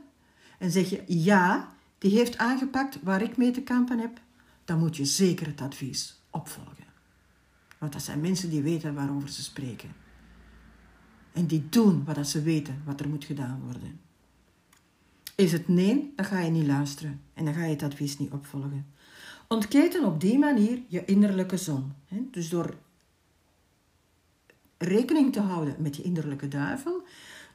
[SPEAKER 1] En zeg je ja, die heeft aangepakt waar ik mee te kampen heb? Dan moet je zeker het advies opvolgen. Want dat zijn mensen die weten waarover ze spreken. En die doen wat ze weten wat er moet gedaan worden. Is het nee, dan ga je niet luisteren en dan ga je het advies niet opvolgen. Ontketen op die manier je innerlijke zon. Dus door rekening te houden met je innerlijke duivel,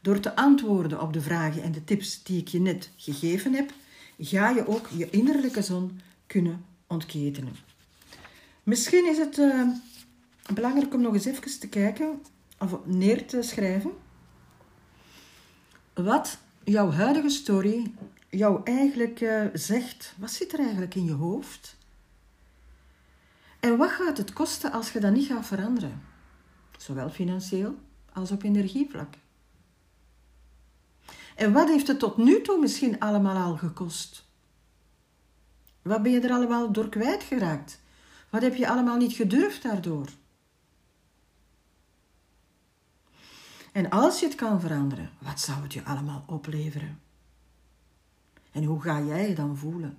[SPEAKER 1] door te antwoorden op de vragen en de tips die ik je net gegeven heb, ga je ook je innerlijke zon kunnen ontketenen. Misschien is het uh, belangrijk om nog eens even te kijken of neer te schrijven wat jouw huidige story jou eigenlijk uh, zegt. Wat zit er eigenlijk in je hoofd? En wat gaat het kosten als je dat niet gaat veranderen? Zowel financieel als op energievlak. En wat heeft het tot nu toe misschien allemaal al gekost? Wat ben je er allemaal door kwijtgeraakt? Wat heb je allemaal niet gedurfd daardoor? En als je het kan veranderen, wat zou het je allemaal opleveren? En hoe ga jij je dan voelen?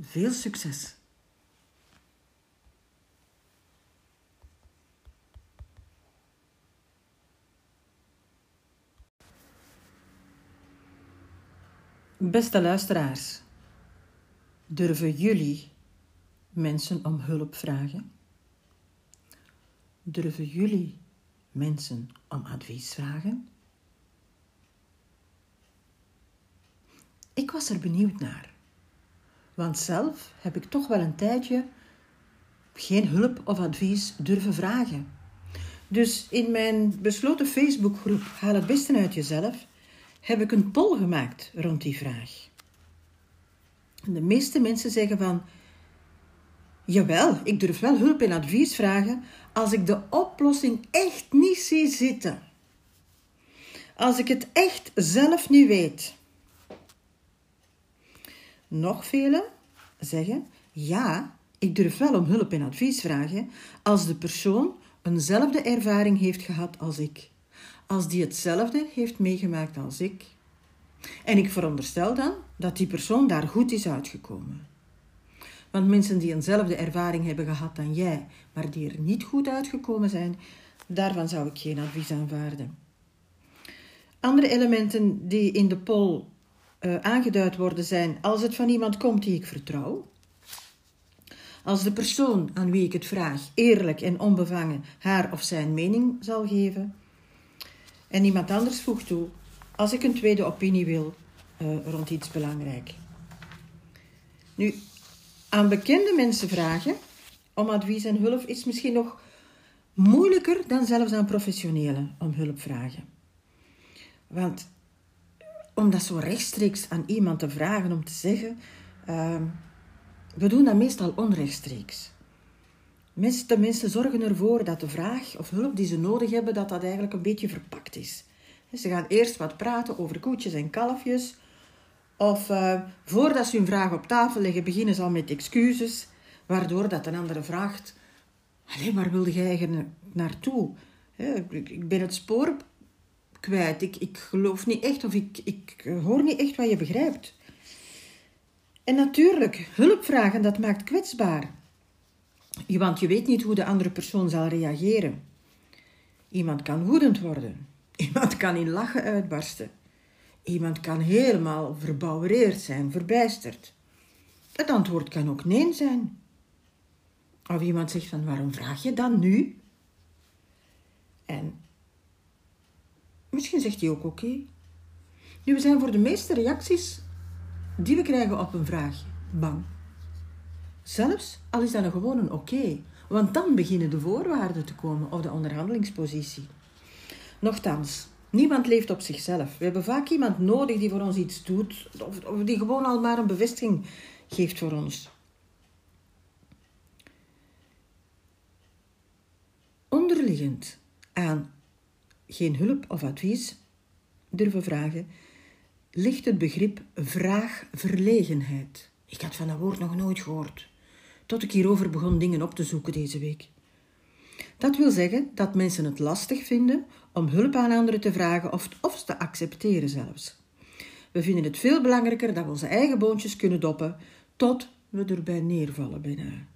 [SPEAKER 1] Veel succes! Beste luisteraars, durven jullie mensen om hulp vragen? Durven jullie mensen om advies vragen? Ik was er benieuwd naar, want zelf heb ik toch wel een tijdje geen hulp of advies durven vragen. Dus in mijn besloten Facebookgroep Haal het beste uit jezelf heb ik een poll gemaakt rond die vraag. de meeste mensen zeggen van Jawel, ik durf wel hulp en advies vragen als ik de oplossing echt niet zie zitten. Als ik het echt zelf niet weet. Nog velen zeggen: ja, ik durf wel om hulp en advies vragen als de persoon eenzelfde ervaring heeft gehad als ik. Als die hetzelfde heeft meegemaakt als ik. En ik veronderstel dan dat die persoon daar goed is uitgekomen. Want mensen die eenzelfde ervaring hebben gehad dan jij, maar die er niet goed uitgekomen zijn, daarvan zou ik geen advies aanvaarden. Andere elementen die in de poll uh, aangeduid worden zijn als het van iemand komt die ik vertrouw. Als de persoon aan wie ik het vraag eerlijk en onbevangen haar of zijn mening zal geven. En iemand anders voegt toe als ik een tweede opinie wil uh, rond iets belangrijk. Nu, aan bekende mensen vragen om advies en hulp is misschien nog moeilijker dan zelfs aan professionelen om hulp vragen. Want om dat zo rechtstreeks aan iemand te vragen om te zeggen, uh, we doen dat meestal onrechtstreeks. Mensen zorgen ervoor dat de vraag of hulp die ze nodig hebben, dat dat eigenlijk een beetje verpakt is. Ze gaan eerst wat praten over koetjes en kalfjes, Of uh, voordat ze hun vraag op tafel leggen, beginnen ze al met excuses, waardoor dat een andere vraagt: Allee, waar wilde jij eigenlijk naartoe? ik ben het spoor kwijt. Ik, ik geloof niet echt of ik, ik hoor niet echt wat je begrijpt. En natuurlijk, hulp vragen, dat maakt kwetsbaar. Want je weet niet hoe de andere persoon zal reageren. Iemand kan woedend worden. Iemand kan in lachen uitbarsten. Iemand kan helemaal verbouwereerd zijn, verbijsterd. Het antwoord kan ook nee zijn. Of iemand zegt van waarom vraag je dan nu? En misschien zegt hij ook oké. Nu, we zijn voor de meeste reacties die we krijgen op een vraag bang. Zelfs al is dat een gewoon een oké, want dan beginnen de voorwaarden te komen of de onderhandelingspositie. Nochtans, niemand leeft op zichzelf. We hebben vaak iemand nodig die voor ons iets doet, of, of die gewoon al maar een bevestiging geeft voor ons. Onderliggend aan geen hulp of advies durven vragen, ligt het begrip vraagverlegenheid. Ik had van dat woord nog nooit gehoord, tot ik hierover begon dingen op te zoeken deze week. Dat wil zeggen dat mensen het lastig vinden om hulp aan anderen te vragen of, of te accepteren zelfs. We vinden het veel belangrijker dat we onze eigen boontjes kunnen doppen tot we erbij neervallen bijna.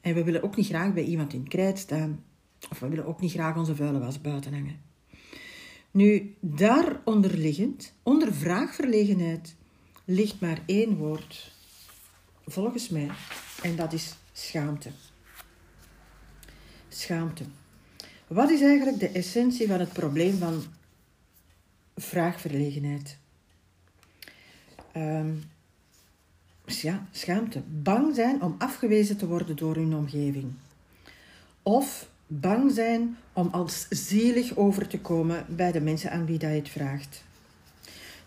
[SPEAKER 1] En we willen ook niet graag bij iemand in krijt staan of we willen ook niet graag onze vuile was buiten hangen. Nu, daaronder liggend, onder vraagverlegenheid, ligt maar één woord, volgens mij, en dat is schaamte. Schaamte. Wat is eigenlijk de essentie van het probleem van vraagverlegenheid? Um, ja, schaamte. Bang zijn om afgewezen te worden door hun omgeving. Of bang zijn om als zielig over te komen bij de mensen aan wie dat je het vraagt.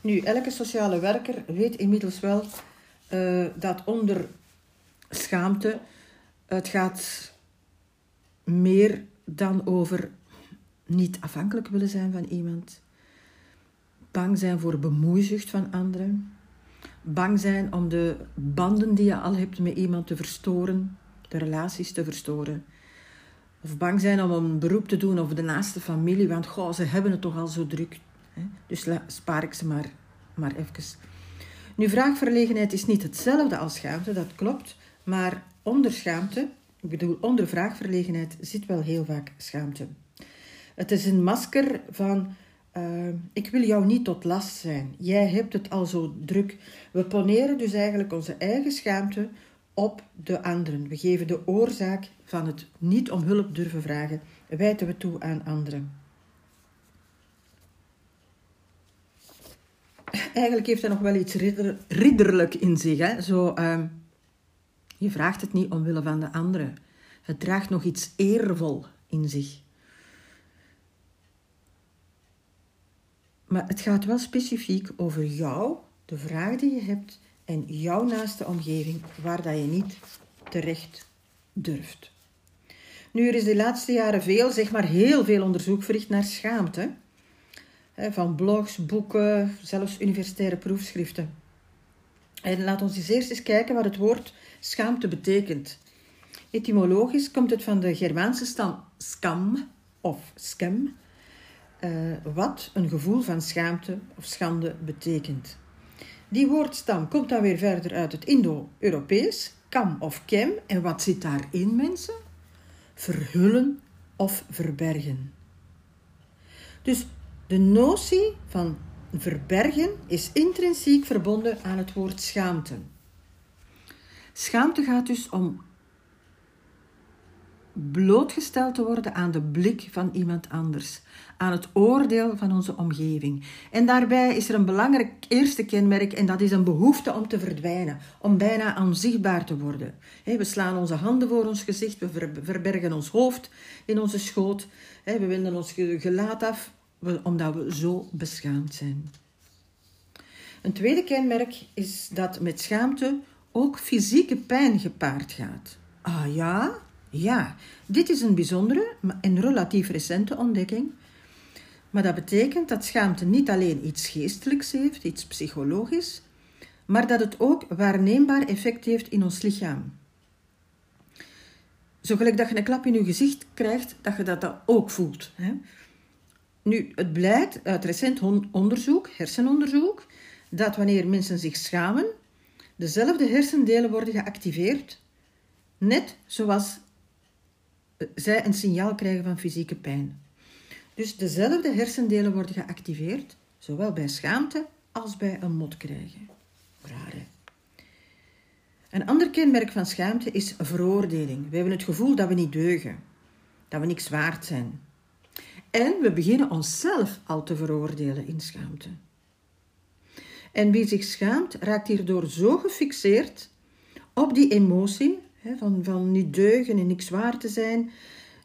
[SPEAKER 1] Nu, elke sociale werker weet inmiddels wel uh, dat onder schaamte het gaat meer dan over niet afhankelijk willen zijn van iemand, bang zijn voor bemoeizucht van anderen, bang zijn om de banden die je al hebt met iemand te verstoren, de relaties te verstoren of bang zijn om een beroep te doen over de naaste familie, want goh, ze hebben het toch al zo druk. Hè? Dus spaar ik ze maar, maar even. Nu, vraagverlegenheid is niet hetzelfde als schaamte, dat klopt. Maar onder schaamte, ik bedoel onder vraagverlegenheid, zit wel heel vaak schaamte. Het is een masker van uh, ik wil jou niet tot last zijn. Jij hebt het al zo druk. We poneren dus eigenlijk onze eigen schaamte op de anderen. We geven de oorzaak van het niet om hulp durven vragen, wijten we toe aan anderen. Eigenlijk heeft dat nog wel iets ridder, ridderlijk in zich. Hè? Zo, uh, je vraagt het niet omwille van de anderen. Het draagt nog iets eervol in zich. Maar het gaat wel specifiek over jou, de vraag die je hebt en jouw naaste omgeving waar dat je niet terecht durft. Nu, er is de laatste jaren veel, zeg maar heel veel onderzoek verricht naar schaamte. Van blogs, boeken, zelfs universitaire proefschriften. En laat ons eens eerst eens kijken wat het woord schaamte betekent. Etymologisch komt het van de Germaanse stam skam of skem, eh, wat een gevoel van schaamte of schande betekent. Die woordstam komt dan weer verder uit het Indo-Europees, kam of kem. En wat zit daarin, mensen? Verhullen of verbergen. Dus de notie van verbergen is intrinsiek verbonden aan het woord schaamte. Schaamte gaat dus om blootgesteld te worden aan de blik van iemand anders, aan het oordeel van onze omgeving. En daarbij is er een belangrijk eerste kenmerk en dat is een behoefte om te verdwijnen, om bijna onzichtbaar te worden. We slaan onze handen voor ons gezicht, we verbergen ons hoofd in onze schoot, we wenden ons gelaat af omdat we zo beschaamd zijn. Een tweede kenmerk is dat met schaamte ook fysieke pijn gepaard gaat. Ah ja, ja, dit is een bijzondere en relatief recente ontdekking. Maar dat betekent dat schaamte niet alleen iets geestelijks heeft, iets psychologisch, maar dat het ook waarneembaar effect heeft in ons lichaam. Zo gelijk dat je een klap in je gezicht krijgt, dat je dat, ook voelt. Hè? Nu, het blijkt uit recent onderzoek, hersenonderzoek, dat wanneer mensen zich schamen, dezelfde hersendelen worden geactiveerd, net zoals zij een signaal krijgen van fysieke pijn. Dus dezelfde hersendelen worden geactiveerd, zowel bij schaamte als bij een mot krijgen. Raar, hè? Een ander kenmerk van schaamte is veroordeling. We hebben het gevoel dat we niet deugen, dat we niks waard zijn. En we beginnen onszelf al te veroordelen in schaamte. En wie zich schaamt, raakt hierdoor zo gefixeerd op die emotie van, van niet deugen en niks waard te zijn.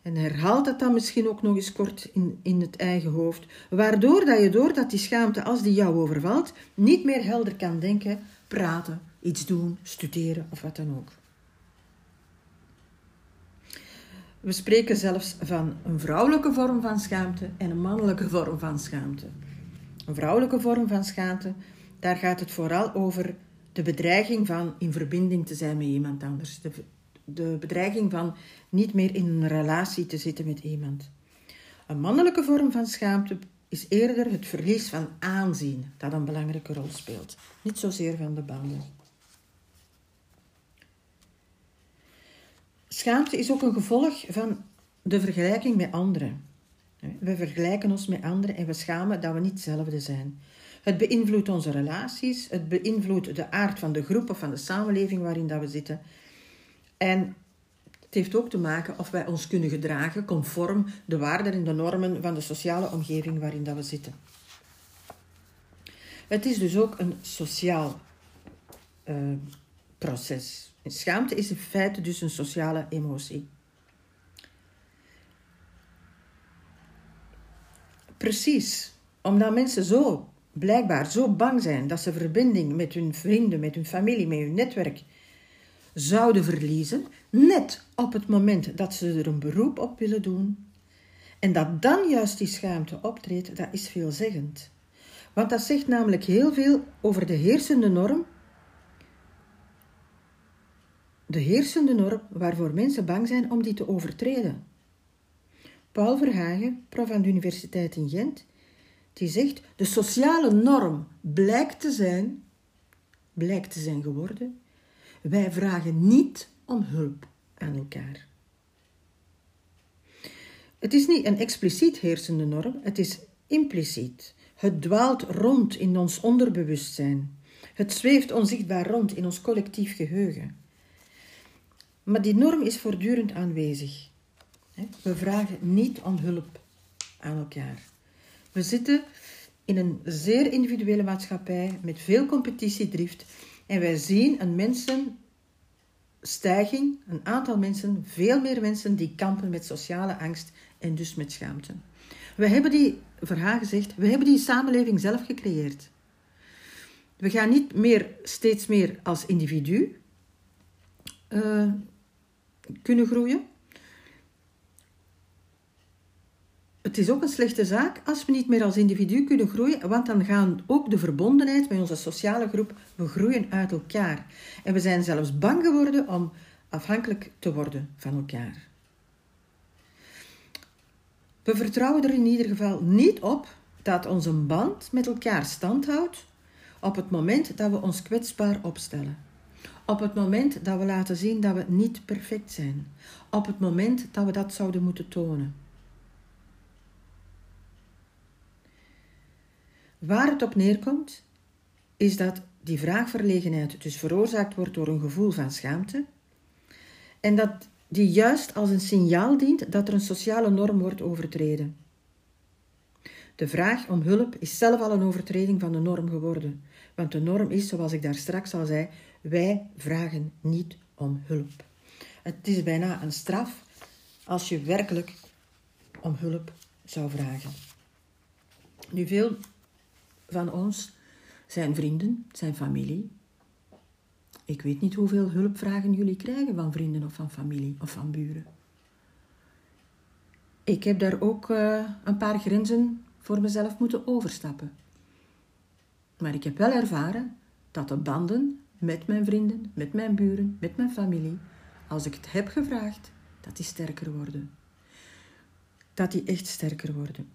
[SPEAKER 1] En herhaalt dat dan misschien ook nog eens kort in, in het eigen hoofd. Waardoor dat je doordat die schaamte, als die jou overvalt, niet meer helder kan denken, praten, iets doen, studeren of wat dan ook. We spreken zelfs van een vrouwelijke vorm van schaamte en een mannelijke vorm van schaamte. Een vrouwelijke vorm van schaamte, daar gaat het vooral over de bedreiging van in verbinding te zijn met iemand anders. De, de bedreiging van niet meer in een relatie te zitten met iemand. Een mannelijke vorm van schaamte is eerder het verlies van aanzien dat een belangrijke rol speelt, niet zozeer van de banden. Schaamte is ook een gevolg van de vergelijking met anderen. We vergelijken ons met anderen en we schamen dat we niet hetzelfde zijn. Het beïnvloedt onze relaties, het beïnvloedt de aard van de groep of van de samenleving waarin dat we zitten. En het heeft ook te maken of wij ons kunnen gedragen conform de waarden en de normen van de sociale omgeving waarin dat we zitten. Het is dus ook een sociaal uh, proces. Schaamte is in feite dus een sociale emotie. Precies, omdat mensen zo blijkbaar zo bang zijn dat ze verbinding met hun vrienden, met hun familie, met hun netwerk zouden verliezen, net op het moment dat ze er een beroep op willen doen. En dat dan juist die schaamte optreedt, dat is veelzeggend. Want dat zegt namelijk heel veel over de heersende norm de heersende norm waarvoor mensen bang zijn om die te overtreden. Paul Verhagen, prof aan de Universiteit in Gent, die zegt: de sociale norm blijkt te zijn, blijkt te zijn geworden. Wij vragen niet om hulp aan elkaar. Het is niet een expliciet heersende norm, het is impliciet. Het dwaalt rond in ons onderbewustzijn. Het zweeft onzichtbaar rond in ons collectief geheugen. Maar die norm is voortdurend aanwezig. We vragen niet om hulp aan elkaar. We zitten in een zeer individuele maatschappij met veel competitiedrift en wij zien een mensenstijging, een aantal mensen, veel meer mensen die kampen met sociale angst en dus met schaamte. We hebben die, Verhagen gezegd, we hebben die samenleving zelf gecreëerd. We gaan niet meer steeds meer als individu uh, kunnen groeien. Het is ook een slechte zaak als we niet meer als individu kunnen groeien, want dan gaan ook de verbondenheid met onze sociale groep, we groeien uit elkaar. En we zijn zelfs bang geworden om afhankelijk te worden van elkaar. We vertrouwen er in ieder geval niet op dat onze band met elkaar standhoudt op het moment dat we ons kwetsbaar opstellen. Op het moment dat we laten zien dat we niet perfect zijn. Op het moment dat we dat zouden moeten tonen. Waar het op neerkomt, is dat die vraagverlegenheid dus veroorzaakt wordt door een gevoel van schaamte en dat die juist als een signaal dient dat er een sociale norm wordt overtreden. De vraag om hulp is zelf al een overtreding van de norm geworden, want de norm is, zoals ik daar straks al zei, wij vragen niet om hulp. Het is bijna een straf als je werkelijk om hulp zou vragen. Nu, veel van ons zijn vrienden, zijn familie. Ik weet niet hoeveel hulpvragen jullie krijgen van vrienden of van familie of van buren. Ik heb daar ook uh, een paar grenzen voor mezelf moeten overstappen. Maar ik heb wel ervaren dat de banden met mijn vrienden, met mijn buren, met mijn familie, als ik het heb gevraagd, dat die sterker worden. Dat die echt sterker worden.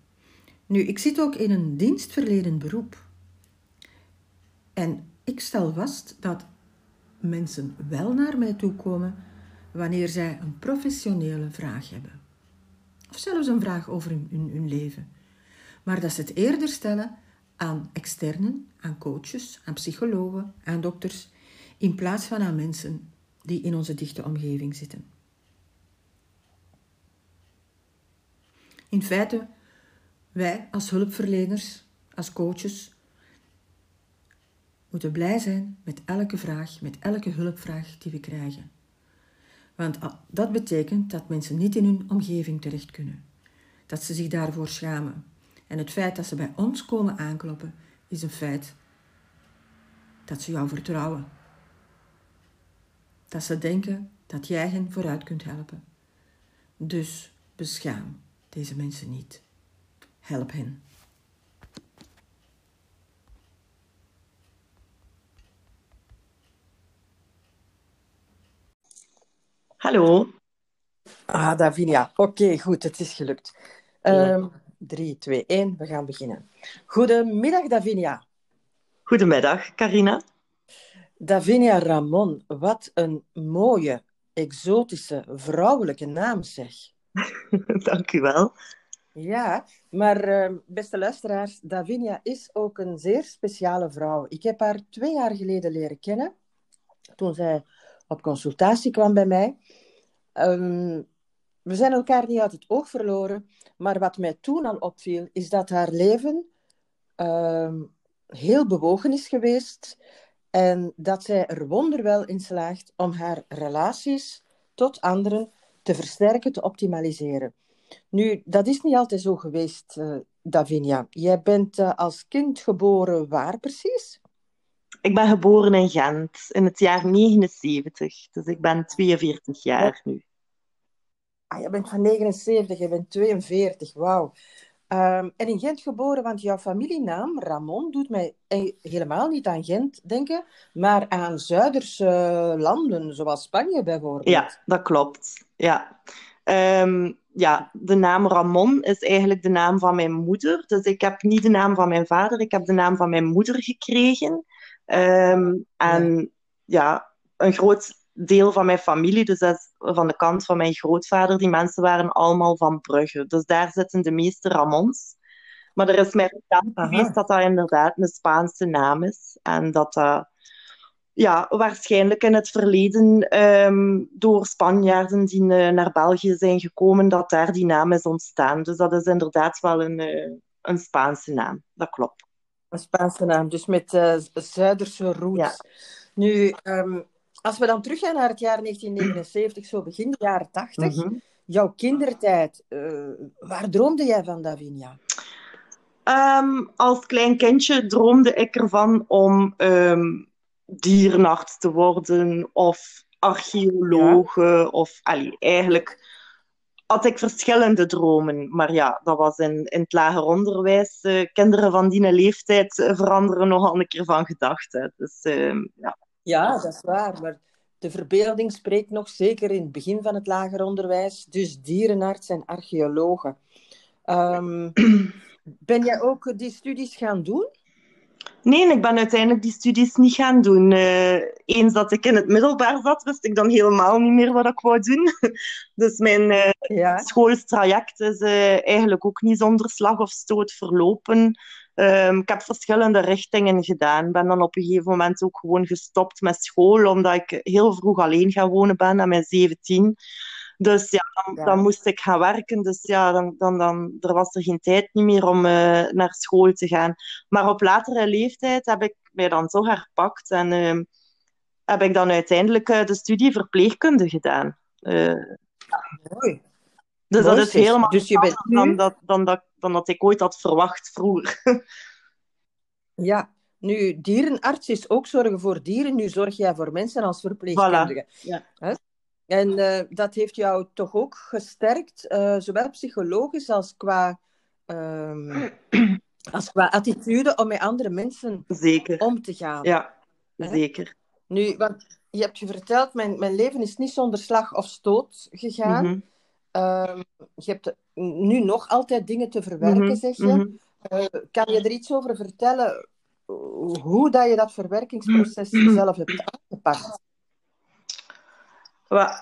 [SPEAKER 1] Nu, ik zit ook in een dienstverlenend beroep. En ik stel vast dat mensen wel naar mij toe komen wanneer zij een professionele vraag hebben. Of zelfs een vraag over hun, hun leven. Maar dat ze het eerder stellen aan externen, aan coaches, aan psychologen, aan dokters, in plaats van aan mensen die in onze dichte omgeving zitten. In feite, wij als hulpverleners, als coaches, moeten blij zijn met elke vraag, met elke hulpvraag die we krijgen. Want dat betekent dat mensen niet in hun omgeving terecht kunnen. Dat ze zich daarvoor schamen. En het feit dat ze bij ons komen aankloppen, is een feit dat ze jou vertrouwen. Dat ze denken dat jij hen vooruit kunt helpen. Dus beschaam deze mensen niet. Help hen.
[SPEAKER 3] Hallo.
[SPEAKER 1] Ah, Davinia. Oké, goed, het is gelukt. Um, 3, 2, 1, we gaan beginnen. Goedemiddag, Davinia.
[SPEAKER 3] Goedemiddag, Carina.
[SPEAKER 1] Davinia Ramon, wat een mooie, exotische, vrouwelijke naam zeg.
[SPEAKER 3] Dank u wel.
[SPEAKER 1] Ja, maar uh, beste luisteraars, Davinia is ook een zeer speciale vrouw. Ik heb haar twee jaar geleden leren kennen, toen zij op consultatie kwam bij mij. Um, we zijn elkaar niet uit het oog verloren, maar wat mij toen al opviel, is dat haar leven uh, heel bewogen is geweest en dat zij er wonderwel in slaagt om haar relaties tot anderen te versterken, te optimaliseren. Nu, dat is niet altijd zo geweest, uh, Davinia. Jij bent uh, als kind geboren waar precies?
[SPEAKER 3] Ik ben geboren in Gent in het jaar 79, dus ik ben 42 jaar nu.
[SPEAKER 1] Ah, je bent van 79, je bent 42, wauw. Um, en in Gent geboren, want jouw familienaam, Ramon, doet mij e- helemaal niet aan Gent denken, maar aan Zuiderse landen, zoals Spanje bijvoorbeeld.
[SPEAKER 3] Ja, dat klopt. Ja. Um, ja, de naam Ramon is eigenlijk de naam van mijn moeder. Dus ik heb niet de naam van mijn vader, ik heb de naam van mijn moeder gekregen. Um, en ja, een groot deel van mijn familie, dus dat is van de kant van mijn grootvader, die mensen waren allemaal van Brugge. Dus daar zitten de meeste Ramons. Maar er is mij verteld geweest dat dat inderdaad een Spaanse naam is. En dat dat ja, waarschijnlijk in het verleden um, door Spanjaarden die uh, naar België zijn gekomen, dat daar die naam is ontstaan. Dus dat is inderdaad wel een, uh, een Spaanse naam. Dat klopt.
[SPEAKER 1] Een Spaanse naam, dus met uh, Zuiderse roots. Ja. Nu, um, als we dan teruggaan naar het jaar 1979, zo begin de jaren 80, mm -hmm. jouw kindertijd, uh, waar droomde jij van, Davinia?
[SPEAKER 3] Um, als klein kindje droomde ik ervan om um, dierenarts te worden of archeologe. Ja. Of allee, eigenlijk had ik verschillende dromen. Maar ja, dat was in, in het lager onderwijs. Uh, kinderen van die leeftijd veranderen nogal een keer van gedachten. Dus uh, ja.
[SPEAKER 1] Ja, dat is waar. Maar de verbeelding spreekt nog zeker in het begin van het lager onderwijs. Dus dierenarts en archeologen. Um, ben jij ook die studies gaan doen?
[SPEAKER 3] Nee, ik ben uiteindelijk die studies niet gaan doen. Uh, eens dat ik in het middelbaar zat, wist ik dan helemaal niet meer wat ik wou doen. Dus mijn uh, ja. schoolstraject is uh, eigenlijk ook niet zonder slag of stoot verlopen. Um, ik heb verschillende richtingen gedaan. Ben dan op een gegeven moment ook gewoon gestopt met school, omdat ik heel vroeg alleen gaan wonen ben, aan mijn 17. Dus ja dan, ja. dan, moest ik gaan werken. Dus ja, dan, dan, dan er was er geen tijd meer om uh, naar school te gaan. Maar op latere leeftijd heb ik mij dan toch herpakt en uh, heb ik dan uiteindelijk uh, de studie verpleegkunde gedaan.
[SPEAKER 1] Mooi.
[SPEAKER 3] Dus Mooi, dat is helemaal dus je bent nu... dan, dat, dan, dat, dan dat ik ooit had verwacht vroeger.
[SPEAKER 1] ja, nu, dierenarts is ook zorgen voor dieren. Nu zorg jij voor mensen als verpleegkundige.
[SPEAKER 3] Voilà. Ja.
[SPEAKER 1] En uh, dat heeft jou toch ook gesterkt, uh, zowel psychologisch als qua, um, als qua attitude om met andere mensen
[SPEAKER 3] Zeker.
[SPEAKER 1] om te gaan.
[SPEAKER 3] Ja. zeker.
[SPEAKER 1] Nu, want je hebt je verteld, mijn, mijn leven is niet zonder slag of stoot gegaan.
[SPEAKER 3] Mhm.
[SPEAKER 1] Ehm, je hebt nu nog altijd dingen te verwerken,
[SPEAKER 3] Mhm,
[SPEAKER 1] zeg je.
[SPEAKER 3] mhm.
[SPEAKER 1] Eh, kan je er iets over vertellen hoe dat je dat verwerkingsproces zelf hebt aangepakt?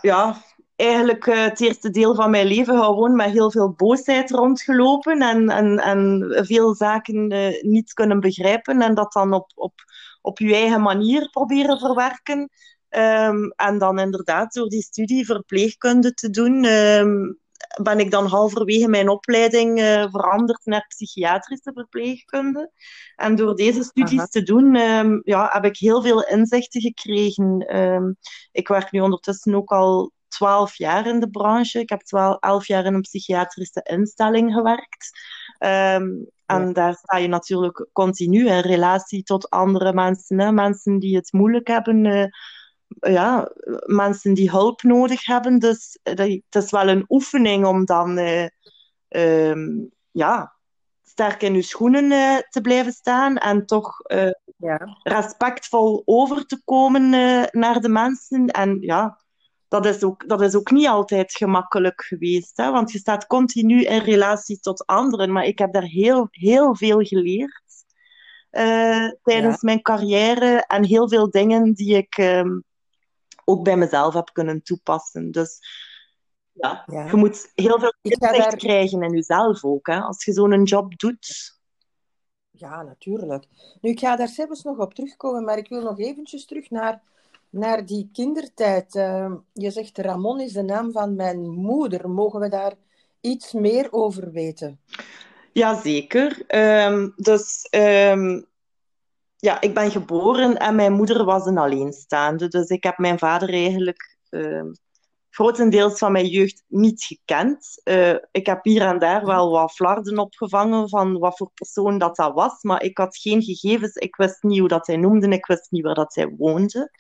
[SPEAKER 3] Ja, eigenlijk eh, het eerste deel van mijn leven gewoon met heel veel boosheid rondgelopen en, en, en veel zaken eh, niet kunnen begrijpen en dat dan op, op, op je eigen manier proberen verwerken. Ehm, en dan inderdaad door die studie verpleegkunde te doen, ehm, ben ik dan halverwege mijn opleiding eh, veranderd naar psychiatrische verpleegkunde. En door deze studies
[SPEAKER 1] Aha.
[SPEAKER 3] te doen, ehm, ja, heb ik heel veel inzichten gekregen. Ik werk nu ondertussen ook al twaalf jaar in de branche. Ik heb twaalf, elf jaar in een psychiatrische instelling gewerkt. En daar sta je natuurlijk continu in relatie tot andere mensen. Hè? Mensen die het moeilijk hebben, eh, ja, mensen die hulp nodig hebben. Dus eh, dat- het is wel een oefening om dan eh, ehm, ja, sterk in je schoenen eh, te blijven staan en toch
[SPEAKER 1] Ja.
[SPEAKER 3] respectvol over te komen naar de mensen. En ja, dat is, ook, dat is ook niet altijd gemakkelijk geweest, hè? want je staat continu in relatie tot anderen. Maar ik heb daar heel, heel veel geleerd tijdens
[SPEAKER 1] Ja.
[SPEAKER 3] mijn carrière en heel veel dingen die ik ehm, ook bij mezelf heb kunnen toepassen. Dus ja,
[SPEAKER 1] Ja.
[SPEAKER 3] je moet heel veel inzicht
[SPEAKER 1] daar-
[SPEAKER 3] krijgen in jezelf ook, hè? als je zo'n job doet.
[SPEAKER 1] Ja, natuurlijk. Nu, ik ga daar zelfs nog op terugkomen, maar ik wil nog eventjes terug naar, naar die kindertijd. Ehm, je zegt Ramon is de naam van mijn moeder. Mogen we daar iets meer over weten?
[SPEAKER 3] Jazeker. Ehm dus ehm, ja, ik ben geboren en mijn moeder was een alleenstaande. Dus ik heb mijn vader eigenlijk ehm, grotendeels van mijn jeugd niet gekend. Eh, ik heb hier en daar wel wat flarden opgevangen van wat voor persoon dat, dat was, maar ik had geen gegevens. Ik wist niet hoe dat hij noemde, ik wist niet waar dat hij woonde.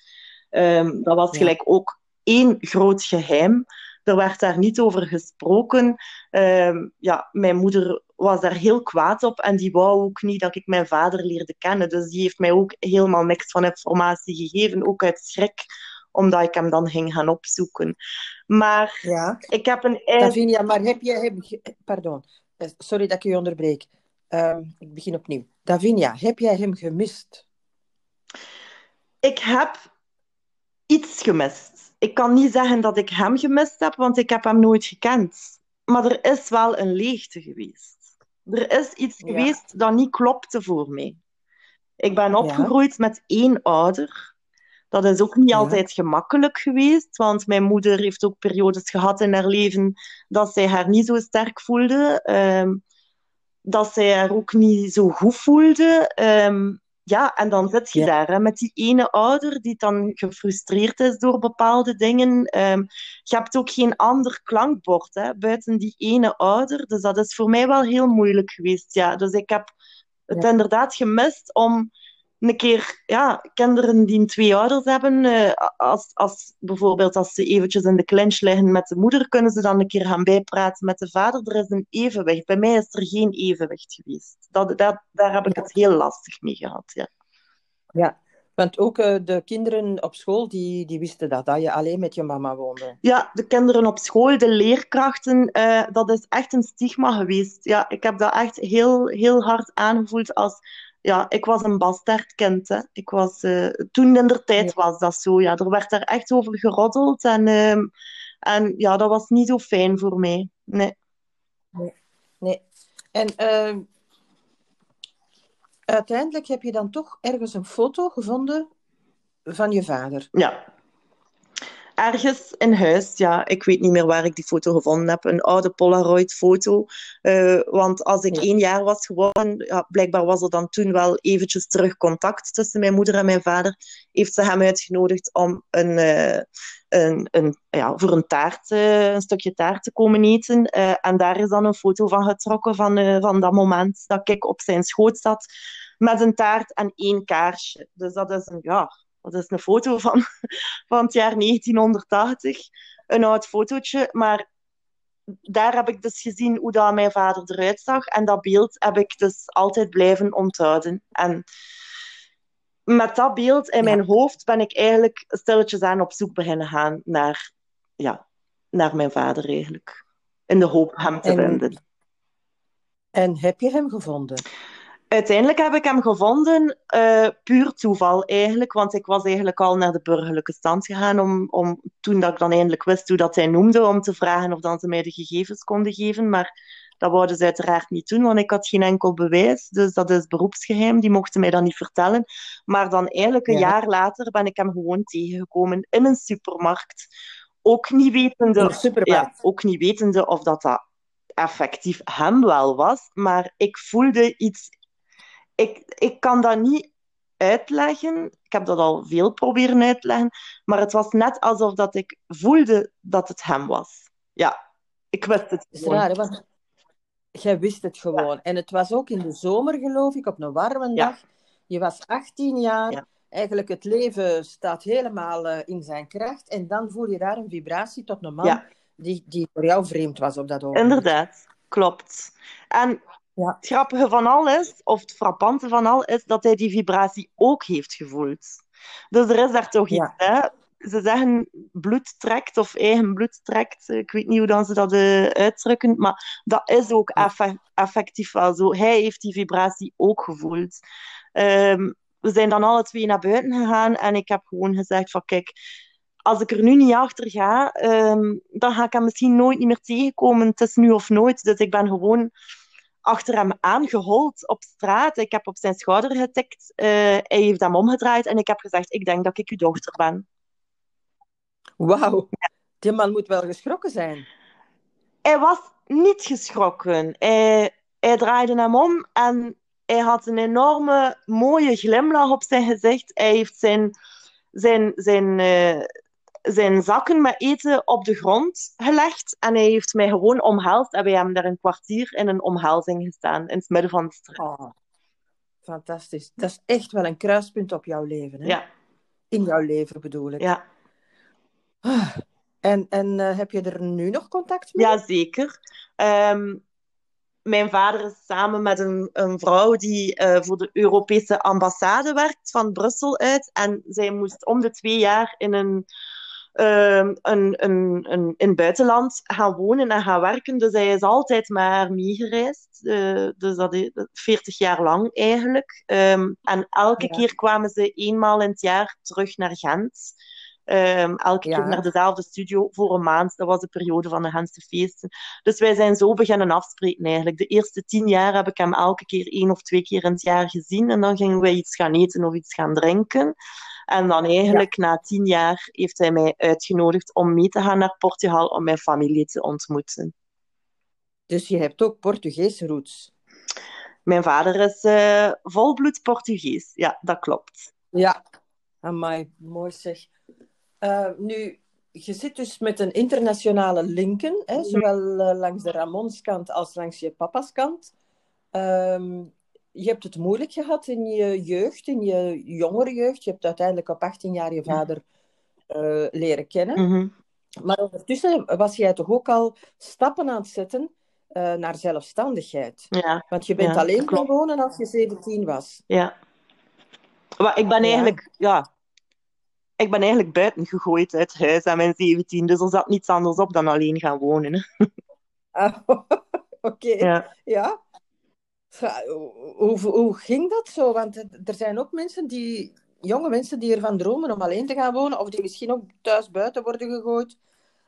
[SPEAKER 3] Ehm, dat was
[SPEAKER 1] Ja.
[SPEAKER 3] gelijk ook één groot geheim. Er werd daar niet over gesproken. Ehm, ja, mijn moeder was daar heel kwaad op en die wou ook niet dat ik mijn vader leerde kennen. Dus die heeft mij ook helemaal niks van informatie gegeven, ook uit schrik, omdat ik hem dan ging gaan opzoeken. Maar
[SPEAKER 1] Ja.
[SPEAKER 3] ik heb een eigen...
[SPEAKER 1] Davinia, maar heb je... Heb, pardon, Eh, sorry dat ik je onderbreek. Ehm, ik begin opnieuw. Davinia, heb jij hem gemist?
[SPEAKER 3] Ik heb iets gemist. Ik kan niet zeggen dat ik hem gemist heb, want ik heb hem nooit gekend. Maar er is wel een leegte geweest. Er is iets
[SPEAKER 1] Ja.
[SPEAKER 3] geweest dat niet klopte voor mij. Ik ben opgegroeid met één ouder. Dat is ook niet
[SPEAKER 1] Ja.
[SPEAKER 3] altijd gemakkelijk geweest, want mijn moeder heeft ook periodes gehad in haar leven dat zij haar niet zo sterk voelde. ehm, dat zij haar ook niet zo goed voelde. Ehm, ja, en dan zit je
[SPEAKER 1] Ja.
[SPEAKER 3] daar hè, met die ene ouder die dan gefrustreerd is door bepaalde dingen. Ehm, je hebt ook geen ander klankbord hè, buiten die ene ouder. Dus dat is voor mij wel heel moeilijk geweest. Ja. Dus ik heb het
[SPEAKER 1] Ja.
[SPEAKER 3] inderdaad gemist om een keer ja, kinderen die twee ouders hebben, eh, als, als, bijvoorbeeld als ze eventjes in de clinch liggen met de moeder, kunnen ze dan een keer gaan bijpraten met de vader. Er is een evenwicht. Bij mij is er geen evenwicht geweest. Dat, dat, daar heb ik het heel lastig mee gehad. Ja.
[SPEAKER 1] Ja. Want ook eh, de kinderen op school, die, die wisten dat, dat je alleen met je mama woonde.
[SPEAKER 3] Ja, de kinderen op school, de leerkrachten, eh, dat is echt een stigma geweest. Ja, ik heb dat echt heel, heel hard aangevoeld als... Ja, ik was een bastaardkind. Hè. Ik was, eh, toen in der tijd was dat zo. Ja, er werd daar echt over geroddeld. En, ehm, en ja, dat was niet zo fijn voor mij. Nee.
[SPEAKER 1] Nee. En eh, uiteindelijk heb je dan toch ergens een foto gevonden van je vader.
[SPEAKER 3] Ja. Ergens in huis, ja, ik weet niet meer waar ik die foto gevonden heb. Een oude Polaroid-foto. Eh, want als ik
[SPEAKER 1] Ja.
[SPEAKER 3] één jaar was geworden, ja, blijkbaar was er dan toen wel eventjes terug contact tussen mijn moeder en mijn vader. Heeft ze hem uitgenodigd om een, eh, een, een, ja, voor een taart, eh, een stukje taart te komen eten. En daar is dan een foto van getrokken van, van dat moment dat ik op zijn schoot zat met een taart en één kaarsje. Dus dat is een, ja, dat is een foto van, van het jaar 1980. Een oud fotootje, maar daar heb ik dus gezien hoe dat mijn vader eruit zag. En dat beeld heb ik dus altijd blijven onthouden. En met dat beeld in mijn hoofd ben ik eigenlijk stilletjes aan op zoek beginnen gaan naar, ja, naar mijn vader eigenlijk. In de hoop hem te vinden.
[SPEAKER 1] En heb je hem gevonden?
[SPEAKER 3] Uiteindelijk heb ik hem gevonden, uh, puur toeval eigenlijk, want ik was eigenlijk al naar de burgerlijke stand gegaan om, om, toen dat ik dan eindelijk wist hoe dat hij noemde, om te vragen of dan ze mij de gegevens konden geven. Maar dat wouden ze uiteraard niet doen, want ik had geen enkel bewijs. Dus dat is beroepsgeheim, die mochten mij dat niet vertellen. Maar dan eigenlijk een jaar later ben ik hem gewoon tegengekomen in een supermarkt. Ook niet wetende, ja, ook niet wetende of dat, dat effectief hem wel was, maar ik voelde iets ik, ik kan dat niet uitleggen. Ik heb dat al veel proberen uit te leggen. Maar het was net alsof dat ik voelde dat het hem was. Ja, ik wist het
[SPEAKER 1] gewoon. Is raar, want jij wist het gewoon. En het was ook in de zomer, geloof ik, op een warme dag. Je was 18 jaar. Eigenlijk het leven staat helemaal uh, in zijn kracht. En dan voel je daar een vibratie tot een man die, die voor jou vreemd was op dat ogenblik.
[SPEAKER 3] Inderdaad, klopt. En ja. Het grappige van al is, of het frappante van al, is dat hij die vibratie ook heeft gevoeld. Dus er is daar toch iets, hè? Ze zeggen bloed trekt of eigen bloed trekt. Ik weet niet hoe dan ze dat uh, uitdrukken, maar dat is ook effectief wel zo. Hij heeft die vibratie ook gevoeld. Um, we zijn dan alle twee naar buiten gegaan en ik heb gewoon gezegd van kijk, als ik er nu niet achter ga, um, dan ga ik hem misschien nooit niet meer tegenkomen. Het is nu of nooit. Dus ik ben gewoon achter hem aangehold op straat. Ik heb op zijn schouder getikt. Uh, hij heeft hem omgedraaid en ik heb gezegd: Ik denk dat ik uw dochter ben.
[SPEAKER 1] Wauw, die man moet wel geschrokken zijn.
[SPEAKER 3] Hij was niet geschrokken. Hij, hij draaide hem om en hij had een enorme mooie glimlach op zijn gezicht. Hij heeft zijn, zijn, zijn, uh, zijn zakken met eten op de grond gelegd en hij heeft mij gewoon omhelst en wij hebben daar een kwartier in een omhelzing gestaan in het midden van de straat. Oh,
[SPEAKER 1] fantastisch. Dat is echt wel een kruispunt op jouw leven. Hè?
[SPEAKER 3] Ja.
[SPEAKER 1] In jouw leven bedoel ik.
[SPEAKER 3] Ja.
[SPEAKER 1] Ah, en en uh, heb je er nu nog contact mee?
[SPEAKER 3] Jazeker. Um, mijn vader is samen met een, een vrouw die uh, voor de Europese ambassade werkt van Brussel uit. En zij moest om de twee jaar in een uh, een, een, een, in het buitenland gaan wonen en gaan werken. Dus hij is altijd maar meegereisd. Uh, dus dat is 40 jaar lang eigenlijk. Um, en elke keer kwamen ze eenmaal in het jaar terug naar Gent. Um, elke keer naar dezelfde studio voor een maand. Dat was de periode van de Gentse feesten. Dus wij zijn zo beginnen afspreken eigenlijk. De eerste tien jaar heb ik hem elke keer één of twee keer in het jaar gezien. En dan gingen wij iets gaan eten of iets gaan drinken. En dan eigenlijk na tien jaar heeft hij mij uitgenodigd om mee te gaan naar Portugal om mijn familie te ontmoeten.
[SPEAKER 1] Dus je hebt ook Portugese roots?
[SPEAKER 3] Mijn vader is uh, volbloed Portugees. Ja, dat klopt.
[SPEAKER 1] Ja, amai, mooi zeg. Uh, nu, je zit dus met een internationale linken, hè, zowel uh, langs de Ramonskant als langs je papa's kant. Um, je hebt het moeilijk gehad in je jeugd, in je jongere jeugd. Je hebt uiteindelijk op 18 jaar je vader uh, leren kennen.
[SPEAKER 3] Mhm.
[SPEAKER 1] Maar ondertussen was jij toch ook al stappen aan het zetten uh, naar zelfstandigheid.
[SPEAKER 3] Ja.
[SPEAKER 1] Want je bent alleen gaan wonen als je 17 was.
[SPEAKER 3] Ja. Maar ik ben eigenlijk, ja, ik ben eigenlijk buiten gegooid uit huis aan mijn 17. Dus er zat niets anders op dan alleen gaan wonen.
[SPEAKER 1] Ah, Oké. Ja. ja. Hoe, hoe ging dat zo? Want er zijn ook mensen die, jonge mensen die ervan dromen om alleen te gaan wonen, of die misschien ook thuis buiten worden gegooid.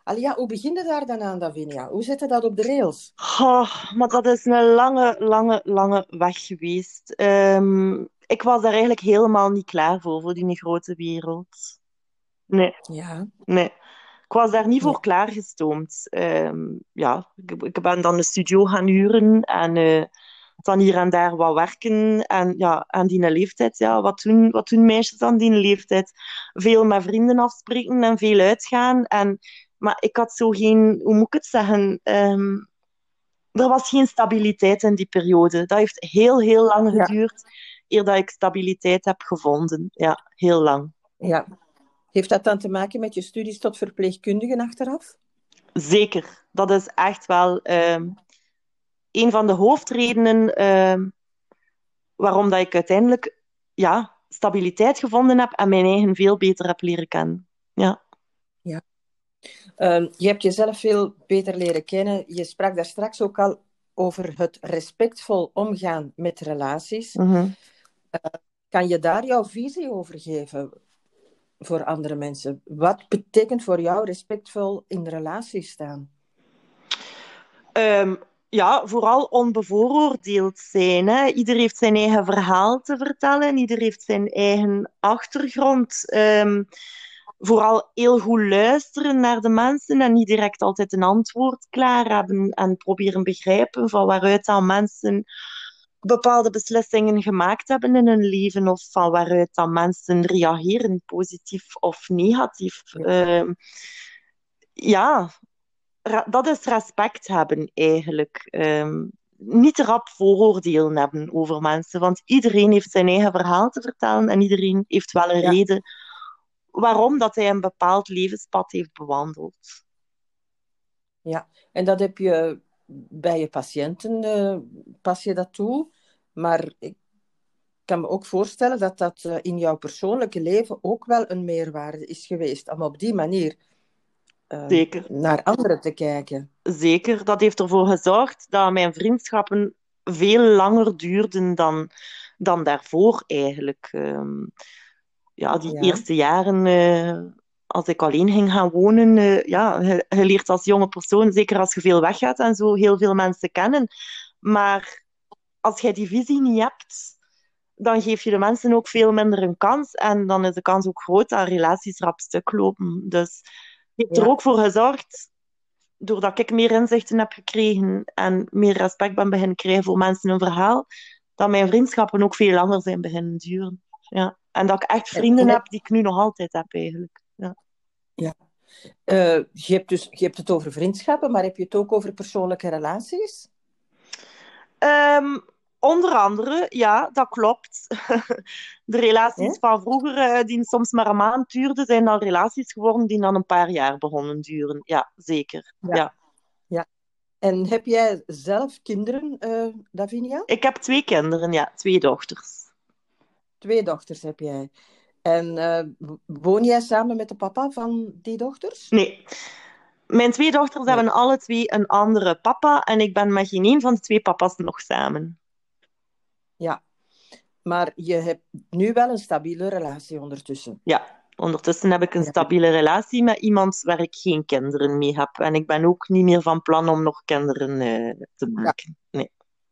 [SPEAKER 1] Allee, ja, hoe begin je daar dan aan, Davinia? Hoe je dat op de rails?
[SPEAKER 3] Oh, maar dat is een lange, lange, lange weg geweest. Um, ik was daar eigenlijk helemaal niet klaar voor, voor die grote wereld. Nee.
[SPEAKER 1] Ja.
[SPEAKER 3] Nee. Ik was daar niet voor klaargestoomd. Um, ja, ik, ik, ben dan een studio gaan huren en... Uh, dan hier en daar wat werken. En ja, aan die leeftijd, ja, wat, doen, wat doen meisjes aan die leeftijd? Veel met vrienden afspreken en veel uitgaan. En, maar ik had zo geen, hoe moet ik het zeggen? Um, er was geen stabiliteit in die periode. Dat heeft heel, heel lang geduurd eer dat ik stabiliteit heb gevonden. Ja, heel lang.
[SPEAKER 1] Ja. Heeft dat dan te maken met je studies tot verpleegkundige achteraf?
[SPEAKER 3] Zeker. Dat is echt wel... Um, een van de hoofdredenen uh, waarom dat ik uiteindelijk ja, stabiliteit gevonden heb en mijn eigen veel beter heb leren kennen. Ja.
[SPEAKER 1] ja. Ehm, je hebt jezelf veel beter leren kennen. Je sprak daar straks ook al over het respectvol omgaan met relaties.
[SPEAKER 3] Mhm.
[SPEAKER 1] kan je daar jouw visie over geven voor andere mensen? Wat betekent voor jou respectvol in relaties staan?
[SPEAKER 3] Ehm, ja, vooral onbevooroordeeld zijn. Hè. Ieder heeft zijn eigen verhaal te vertellen, ieder heeft zijn eigen achtergrond. Ehm, vooral heel goed luisteren naar de mensen en niet direct altijd een antwoord klaar hebben en proberen begrijpen van waaruit dan mensen bepaalde beslissingen gemaakt hebben in hun leven of van waaruit dan mensen reageren, positief of negatief. Ja, ehm, ja dat is respect hebben eigenlijk. Um, niet rap vooroordelen hebben over mensen, want iedereen heeft zijn eigen verhaal te vertellen en iedereen heeft wel een reden waarom dat hij een bepaald levenspad heeft bewandeld.
[SPEAKER 1] Ja, en dat heb je bij je patiënten, uh, pas je dat toe. Maar ik kan me ook voorstellen dat dat uh, in jouw persoonlijke leven ook wel een meerwaarde is geweest. Om op die manier
[SPEAKER 3] Zeker.
[SPEAKER 1] naar anderen te kijken.
[SPEAKER 3] Zeker, dat heeft ervoor gezorgd dat mijn vriendschappen veel langer duurden dan, dan daarvoor eigenlijk. Uh, ja, die ja. eerste jaren, uh, als ik alleen ging gaan wonen, uh, ja, je, je, leert als jonge persoon, zeker als je veel weggaat en zo, heel veel mensen kennen. Maar als jij die visie niet hebt, dan geef je de mensen ook veel minder een kans. En dan is de kans ook groot dat relaties rap stuk lopen. Dus heeft er ook voor gezorgd, doordat ik meer inzichten heb gekregen en meer respect ben beginnen krijgen voor mensen hun verhaal, dat mijn vriendschappen ook veel langer zijn beginnen duren. Ja. En dat ik echt vrienden heb die ik nu nog altijd heb, eigenlijk. Ja.
[SPEAKER 1] ja. Uh, je, hebt dus, je hebt het over vriendschappen, maar heb je het ook over persoonlijke relaties?
[SPEAKER 3] Um, Onder andere, ja, dat klopt. De relaties van vroeger, die soms maar een maand duurden, zijn dan relaties geworden die dan een paar jaar begonnen duren. Ja, zeker. Ja. ja.
[SPEAKER 1] ja. En heb jij zelf kinderen, uh, Davinia?
[SPEAKER 3] Ik heb twee kinderen, ja, twee dochters.
[SPEAKER 1] Twee dochters heb jij. En uh, woon jij samen met de papa van die dochters?
[SPEAKER 3] Nee. Mijn twee dochters nee. hebben alle twee een andere papa en ik ben met geen een van de twee papa's nog samen.
[SPEAKER 1] Ja, maar je hebt nu wel een stabiele relatie ondertussen.
[SPEAKER 3] Ja, ondertussen heb ik een stabiele relatie met iemand waar ik geen kinderen mee heb. En ik ben ook niet meer van plan om nog kinderen uh, te maken. Ja. Nee.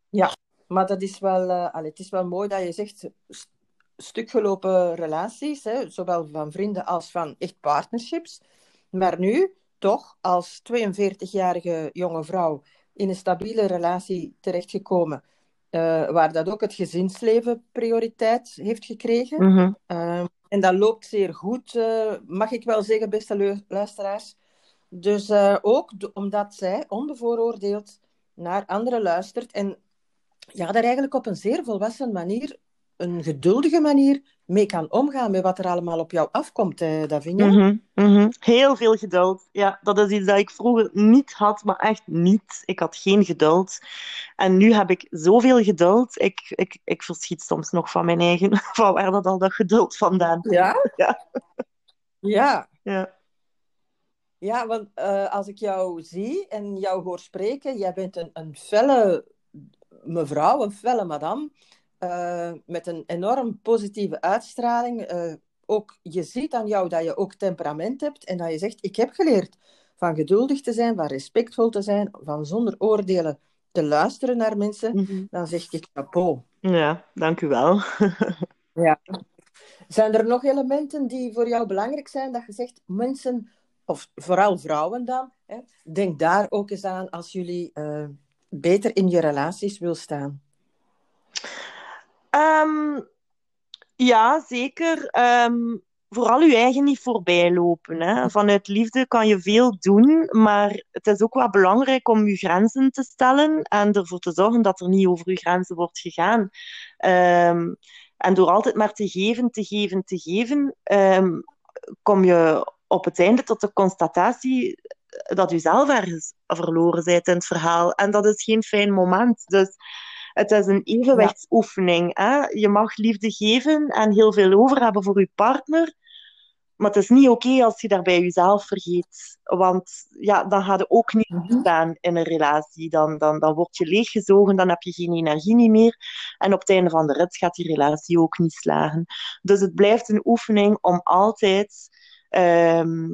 [SPEAKER 1] Ja, maar dat is wel, uh, allee, het is wel mooi dat je zegt st stukgelopen relaties, hè, zowel van vrienden als van echt partnerships. Maar nu toch als 42-jarige jonge vrouw in een stabiele relatie terechtgekomen uh, waar dat ook het gezinsleven prioriteit heeft gekregen.
[SPEAKER 3] Mm -hmm.
[SPEAKER 1] uh, en dat loopt zeer goed, uh, mag ik wel zeggen, beste luisteraars. Dus ook omdat zij onbevooroordeeld naar anderen luistert en ja, daar eigenlijk op een zeer volwassen manier, een geduldige manier, mee kan omgaan met wat er allemaal op jou afkomt, eh, Davinia.
[SPEAKER 3] Mm -hmm, mm -hmm. Heel veel geduld. Ja, dat is iets dat ik vroeger niet had, maar echt niet. Ik had geen geduld. En nu heb ik zoveel geduld. Ik, ik, ik verschiet soms nog van mijn eigen, van waar dat al dat geduld vandaan komt.
[SPEAKER 1] Ja?
[SPEAKER 3] Ja.
[SPEAKER 1] Ja.
[SPEAKER 3] ja.
[SPEAKER 1] Ja, want uh, als ik jou zie en jou hoor spreken, jij bent een, een felle mevrouw, een felle madame. Uh, met een enorm positieve uitstraling. Uh, ook, je ziet aan jou dat je ook temperament hebt en dat je zegt, ik heb geleerd van geduldig te zijn, van respectvol te zijn, van zonder oordelen te luisteren naar mensen. Mm -hmm. Dan zeg ik chapeau.
[SPEAKER 3] Ja, dank u wel.
[SPEAKER 1] ja. Zijn er nog elementen die voor jou belangrijk zijn, dat je zegt, mensen, of vooral vrouwen dan, hè, denk daar ook eens aan als jullie uh, beter in je relaties wil staan?
[SPEAKER 3] Um, ja, zeker. Um, vooral je eigen niet voorbij lopen. Hè. Vanuit liefde kan je veel doen, maar het is ook wel belangrijk om je grenzen te stellen en ervoor te zorgen dat er niet over je grenzen wordt gegaan. Um, en door altijd maar te geven, te geven, te geven, kom je op het einde tot de constatatie dat je zelf ergens verloren bent in het verhaal. En dat is geen fijn moment. Dus Het is een evenwichtsoefening. Hè? Je mag liefde geven en heel veel over hebben voor je partner. Maar het is niet oké als je daarbij jezelf vergeet. Want ja, dan ga je ook niet
[SPEAKER 1] Mhm.
[SPEAKER 3] staan in een relatie. Dan, dan, dan word je leeggezogen, dan heb je geen energie niet meer. En op het einde van de rit gaat die relatie ook niet slagen. Dus het blijft een oefening om altijd, ehm,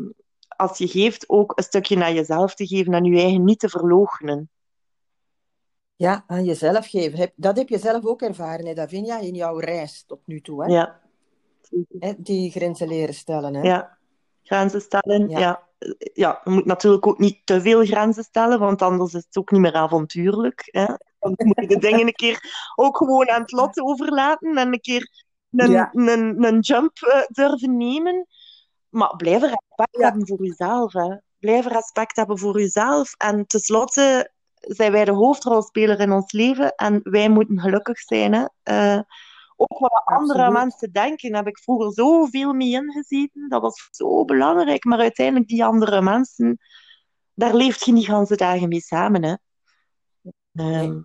[SPEAKER 3] als je geeft, ook een stukje naar jezelf te geven en je eigen niet te verloochenen.
[SPEAKER 1] Ja, aan jezelf geven. Dat heb je zelf ook ervaren, hè, Davinia, in jouw reis tot nu toe. Hè?
[SPEAKER 3] Ja.
[SPEAKER 1] Hè, Die grenzen leren stellen. Hè?
[SPEAKER 3] Ja, grenzen stellen.
[SPEAKER 1] Ja.
[SPEAKER 3] Ja. Ja. je moet natuurlijk ook niet te veel grenzen stellen, want anders is het ook niet meer avontuurlijk. Hè? Dan moet je de dingen een keer ook gewoon aan het lot overlaten en een keer een,
[SPEAKER 1] Ja.
[SPEAKER 3] een, een jump eh, durven nemen. Maar blijf er respect
[SPEAKER 1] Ja.
[SPEAKER 3] hebben voor jezelf. Hè? Blijf respect hebben voor jezelf. En tenslotte zijn wij de hoofdrolspeler in ons leven en wij moeten gelukkig zijn. Hè? Eh, ook wat andere
[SPEAKER 1] Absoluut.
[SPEAKER 3] mensen denken, heb ik vroeger zoveel mee ingezeten. Dat was zo belangrijk. Maar uiteindelijk, die andere mensen, daar leeft je niet ganse dagen mee samen. Hè? Ehm,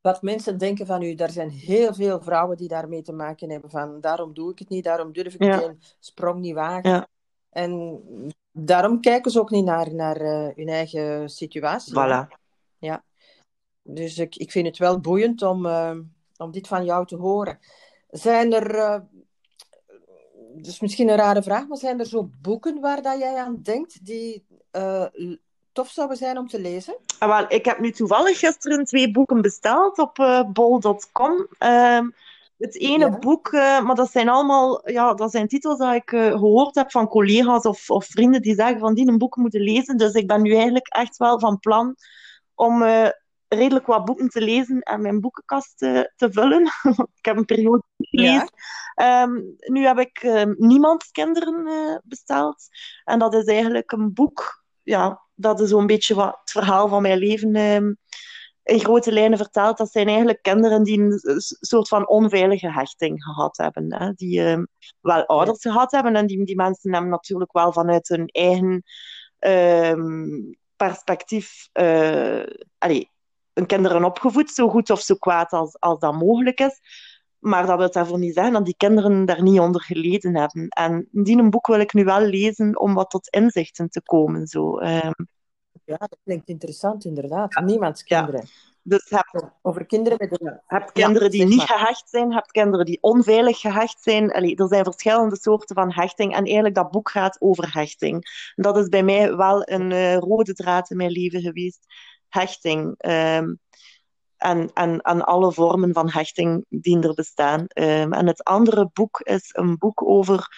[SPEAKER 1] Wat mensen denken van u, er zijn heel veel vrouwen die daarmee te maken hebben. Van daarom doe ik het niet, daarom durf ik
[SPEAKER 3] Ja.
[SPEAKER 1] geen sprong niet wagen.
[SPEAKER 3] Ja.
[SPEAKER 1] En daarom kijken ze ook niet naar, naar eh, hun eigen situatie.
[SPEAKER 3] voilà.
[SPEAKER 1] Dus ik, ik vind het wel boeiend om, eh, om dit van jou te horen. Zijn er, eh, dus misschien een rare vraag, maar zijn er zo boeken waar dat jij aan denkt die tof zouden zijn om te lezen?
[SPEAKER 3] Ah, wel, ik heb nu toevallig gisteren twee boeken besteld op bol.com. Ehm, het ene
[SPEAKER 1] Ja.
[SPEAKER 3] boek, eh, maar dat zijn allemaal ja, dat zijn titels die ik eh, gehoord heb van collega's of, of vrienden die zeggen van die een boek moeten lezen. Dus ik ben nu eigenlijk echt wel van plan om eh, redelijk wat boeken te lezen en mijn boekenkast te vullen. ik heb een periode gelezen. Ehm, nu heb ik ehm, Niemands Kinderen besteld. En dat is eigenlijk een boek, ja, dat is zo'n beetje wat het verhaal van mijn leven ehm, in grote lijnen vertelt. Dat zijn eigenlijk kinderen die een soort van onveilige hechting gehad hebben. Hè? Die ehm, wel ouders gehad hebben. En die, die mensen hebben natuurlijk wel vanuit hun eigen ehm, perspectief allee, hun kinderen opgevoed, zo goed of zo kwaad als, als dat mogelijk is. Maar dat wil daarvoor niet zeggen dat die kinderen daar niet onder geleden hebben. En die een boek wil ik nu wel lezen om wat tot inzichten te komen. Zo. Ehm,
[SPEAKER 1] Ja, dat klinkt interessant, inderdaad. Niemands
[SPEAKER 3] Ja.
[SPEAKER 1] kinderen.
[SPEAKER 3] dus heb,
[SPEAKER 1] Over kinderen met een...
[SPEAKER 3] heb kinderen die niet gehecht zijn, heb kinderen die onveilig gehecht zijn. Allee, er zijn verschillende soorten van hechting. En eigenlijk dat boek gaat over hechting. En dat is bij mij wel een eh, rode draad in mijn leven geweest. Hechting. Ehm, en, en, en alle vormen van hechting die er bestaan. Ehm, en het andere boek is een boek over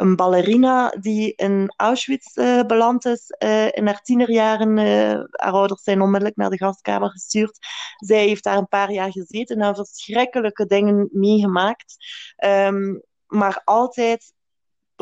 [SPEAKER 3] een ballerina die in Auschwitz eh, beland is. eh, in haar tienerjaren. eh, haar ouders zijn onmiddellijk naar de gaskamer gestuurd. Zij heeft daar een paar jaar gezeten en verschrikkelijke dingen meegemaakt. Ehm, maar altijd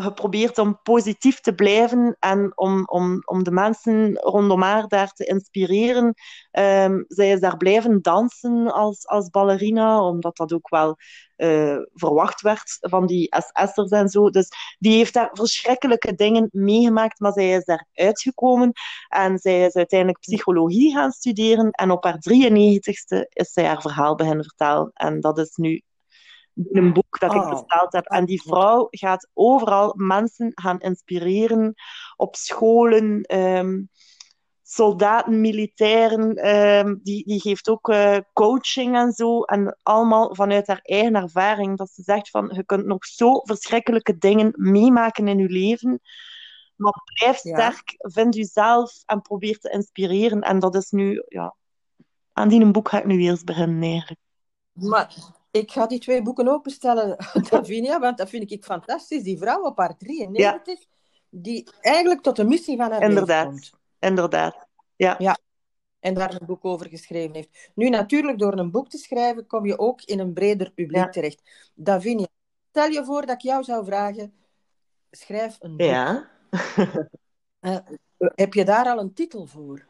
[SPEAKER 3] geprobeerd om positief te blijven en om, om, om de mensen rondom haar daar te inspireren. Ehm, zij is daar blijven dansen als, als ballerina, omdat dat ook wel eh, verwacht werd van die SS'ers en zo. Dus die heeft daar verschrikkelijke dingen meegemaakt, maar zij is daar uitgekomen en zij is uiteindelijk psychologie gaan studeren en op haar 93ste is zij haar verhaal beginnen vertellen. En dat is nu een boek dat ik
[SPEAKER 1] Oh.
[SPEAKER 3] besteld heb. En die vrouw gaat overal mensen gaan inspireren op scholen, ehm, soldaten, militairen. ehm, die, die geeft ook eh, coaching en zo. En allemaal vanuit haar eigen ervaring. Dat ze zegt van, je kunt nog zo verschrikkelijke dingen meemaken in je leven. Maar blijf
[SPEAKER 1] Ja.
[SPEAKER 3] sterk, vind jezelf en probeer te inspireren. En dat is nu, ja... Aan die boek ga ik nu eerst beginnen, eigenlijk.
[SPEAKER 1] Maar ik ga die twee boeken ook bestellen, Davinia, want dat vind ik fantastisch. Die vrouw op haar 93, die eigenlijk tot de missie van haar leven
[SPEAKER 3] Inderdaad.
[SPEAKER 1] komt.
[SPEAKER 3] Inderdaad. Ja.
[SPEAKER 1] En daar een boek over geschreven heeft. Nu, natuurlijk, door een boek te schrijven, kom je ook in een breder publiek
[SPEAKER 3] Ja.
[SPEAKER 1] terecht. Davinia, stel je voor dat ik jou zou vragen, schrijf een boek.
[SPEAKER 3] Ja.
[SPEAKER 1] Eh, heb je daar al een titel voor?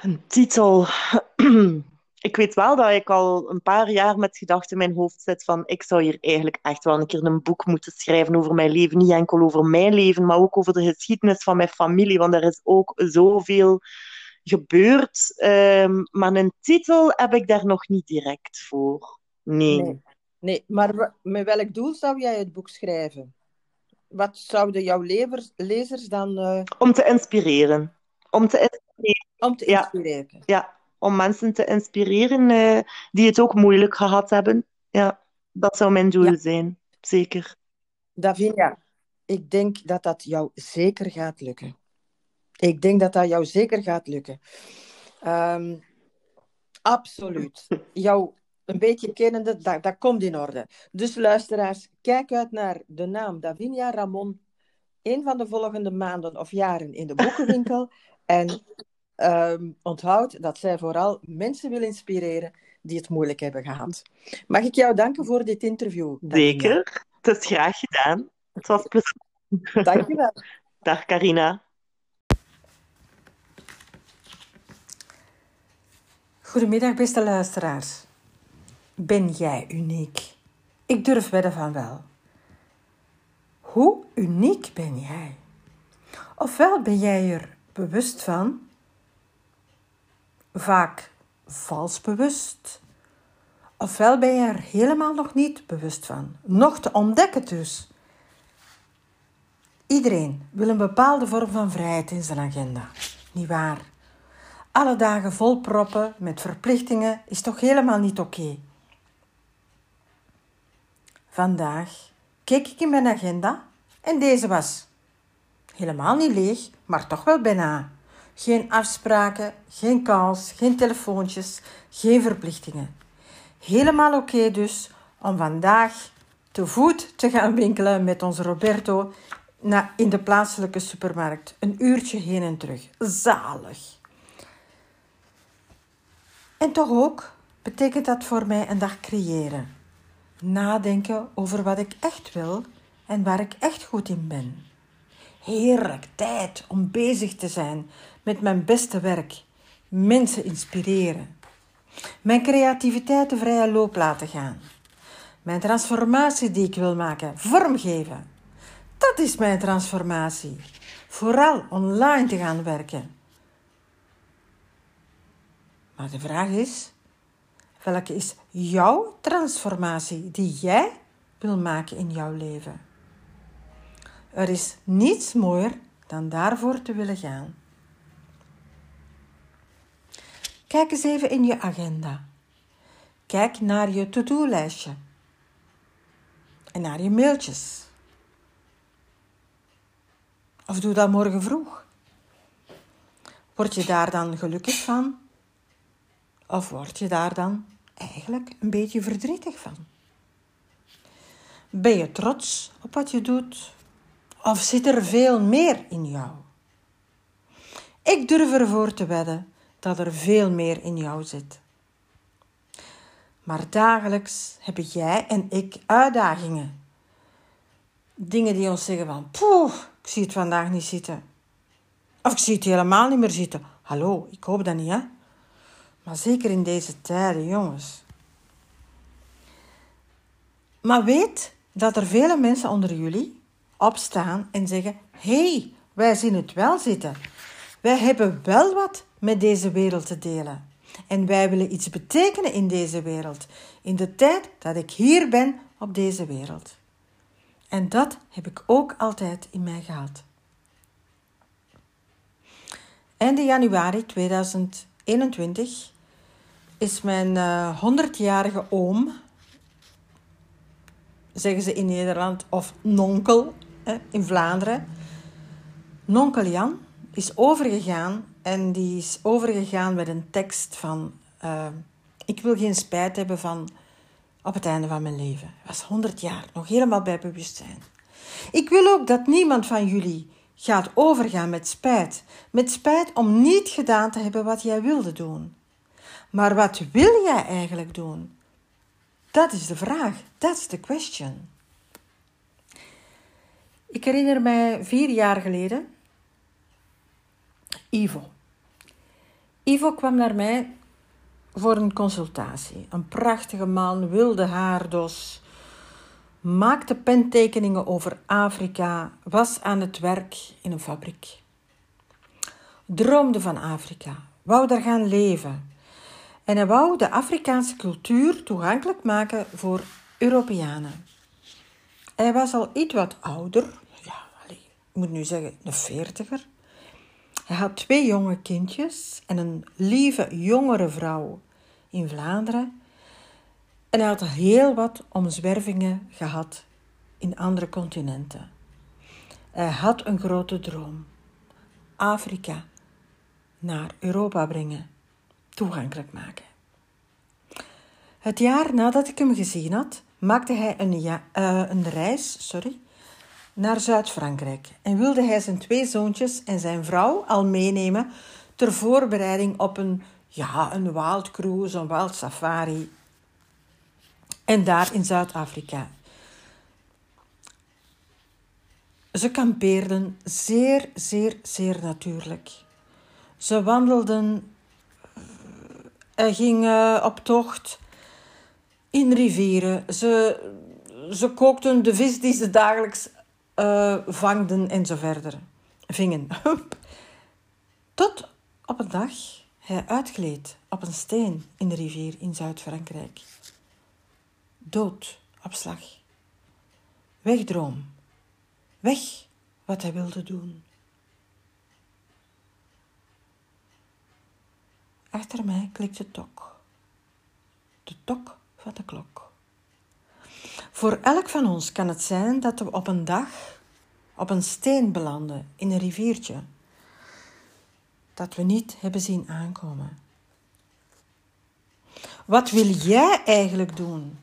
[SPEAKER 3] Een titel. Ik weet wel dat ik al een paar jaar met gedachten in mijn hoofd zit van ik zou hier eigenlijk echt wel een keer een boek moeten schrijven over mijn leven. Niet enkel over mijn leven, maar ook over de geschiedenis van mijn familie. Want er is ook zoveel gebeurt. Ehm, maar een titel heb ik daar nog niet direct voor. Nee.
[SPEAKER 4] Nee, nee. maar met welk doel zou jij het boek schrijven? Wat zouden jouw levers, lezers dan... Uh...
[SPEAKER 3] Om te inspireren. Om te inspireren.
[SPEAKER 4] Om te inspireren.
[SPEAKER 3] Ja, ja. Om mensen te inspireren uh, die het ook moeilijk gehad hebben. Ja, dat zou mijn doel ja. zijn. Zeker.
[SPEAKER 4] Davinia, ik denk dat dat jou zeker gaat lukken. Ik denk dat dat jou zeker gaat lukken. Um, absoluut. Jou een beetje kennende, dat, dat komt in orde. Dus luisteraars, kijk uit naar de naam Davinia Ramon. Een van de volgende maanden of jaren in de boekenwinkel. en um, onthoud dat zij vooral mensen wil inspireren die het moeilijk hebben gehad. Mag ik jou danken voor dit interview?
[SPEAKER 3] Zeker. Het is graag gedaan. Het was plezier.
[SPEAKER 4] Dankjewel.
[SPEAKER 3] Dag Carina.
[SPEAKER 1] Goedemiddag, beste luisteraars. Ben jij uniek? Ik durf wedden van wel. Hoe uniek ben jij? Ofwel ben jij er bewust van, vaak vals bewust, ofwel ben je er helemaal nog niet bewust van, nog te ontdekken dus. Iedereen wil een bepaalde vorm van vrijheid in zijn agenda, niet waar? Alle dagen vol proppen met verplichtingen is toch helemaal niet oké. Vandaag keek ik in mijn agenda en deze was helemaal niet leeg, maar toch wel bijna. Geen afspraken, geen calls, geen telefoontjes, geen verplichtingen. Helemaal oké dus om vandaag te voet te gaan winkelen met onze Roberto in de plaatselijke supermarkt. Een uurtje heen en terug. Zalig. En toch ook betekent dat voor mij een dag creëren. Nadenken over wat ik echt wil en waar ik echt goed in ben. Heerlijk tijd om bezig te zijn met mijn beste werk. Mensen inspireren. Mijn creativiteit de vrije loop laten gaan. Mijn transformatie die ik wil maken, vormgeven. Dat is mijn transformatie. Vooral online te gaan werken. Maar de vraag is: welke is jouw transformatie die jij wil maken in jouw leven? Er is niets mooier dan daarvoor te willen gaan. Kijk eens even in je agenda. Kijk naar je to-do-lijstje en naar je mailtjes. Of doe dat morgen vroeg. Word je daar dan gelukkig van? Of word je daar dan eigenlijk een beetje verdrietig van? Ben je trots op wat je doet? Of zit er veel meer in jou? Ik durf ervoor te wedden dat er veel meer in jou zit. Maar dagelijks hebben jij en ik uitdagingen. Dingen die ons zeggen van, poeh, ik zie het vandaag niet zitten. Of ik zie het helemaal niet meer zitten. Hallo, ik hoop dat niet, hè? Maar zeker in deze tijden, jongens. Maar weet dat er vele mensen onder jullie opstaan en zeggen: hey, wij zien het wel zitten. Wij hebben wel wat met deze wereld te delen. En wij willen iets betekenen in deze wereld. In de tijd dat ik hier ben op deze wereld. En dat heb ik ook altijd in mij gehad. Einde januari 2021 is mijn uh, 100-jarige oom, zeggen ze in Nederland, of nonkel hè, in Vlaanderen. Nonkel Jan is overgegaan en die is overgegaan met een tekst van: uh, Ik wil geen spijt hebben van op het einde van mijn leven. Hij was 100 jaar, nog helemaal bij bewustzijn. Ik wil ook dat niemand van jullie gaat overgaan met spijt. Met spijt om niet gedaan te hebben wat jij wilde doen. Maar wat wil jij eigenlijk doen? Dat is de vraag. That's the question. Ik herinner mij vier jaar geleden. Ivo. Ivo kwam naar mij voor een consultatie. Een prachtige man, wilde haardos, maakte pentekeningen over Afrika, was aan het werk in een fabriek. Droomde van Afrika, wou daar gaan leven. En hij wou de Afrikaanse cultuur toegankelijk maken voor Europeanen. Hij was al iets wat ouder, ja, ik moet nu zeggen een veertiger. Hij had twee jonge kindjes en een lieve jongere vrouw in Vlaanderen. En hij had heel wat omzwervingen gehad in andere continenten. Hij had een grote droom. Afrika naar Europa brengen, toegankelijk maken. Het jaar nadat ik hem gezien had, maakte hij een, uh, een reis sorry, naar Zuid-Frankrijk en wilde hij zijn twee zoontjes en zijn vrouw al meenemen ter voorbereiding op een, ja, een wild cruise, een wild safari. En daar in Zuid-Afrika. Ze kampeerden zeer, zeer, zeer natuurlijk. Ze wandelden, uh, gingen op tocht in rivieren. Ze, ze kookten de vis die ze dagelijks uh, vangden en zo verder. Vingen. Tot op een dag hij uitgleed op een steen in de rivier in Zuid-Frankrijk. Dood op slag. Wegdroom. Weg wat hij wilde doen. Achter mij klikt de tok. De tok van de klok. Voor elk van ons kan het zijn dat we op een dag op een steen belanden in een riviertje dat we niet hebben zien aankomen. Wat wil jij eigenlijk doen?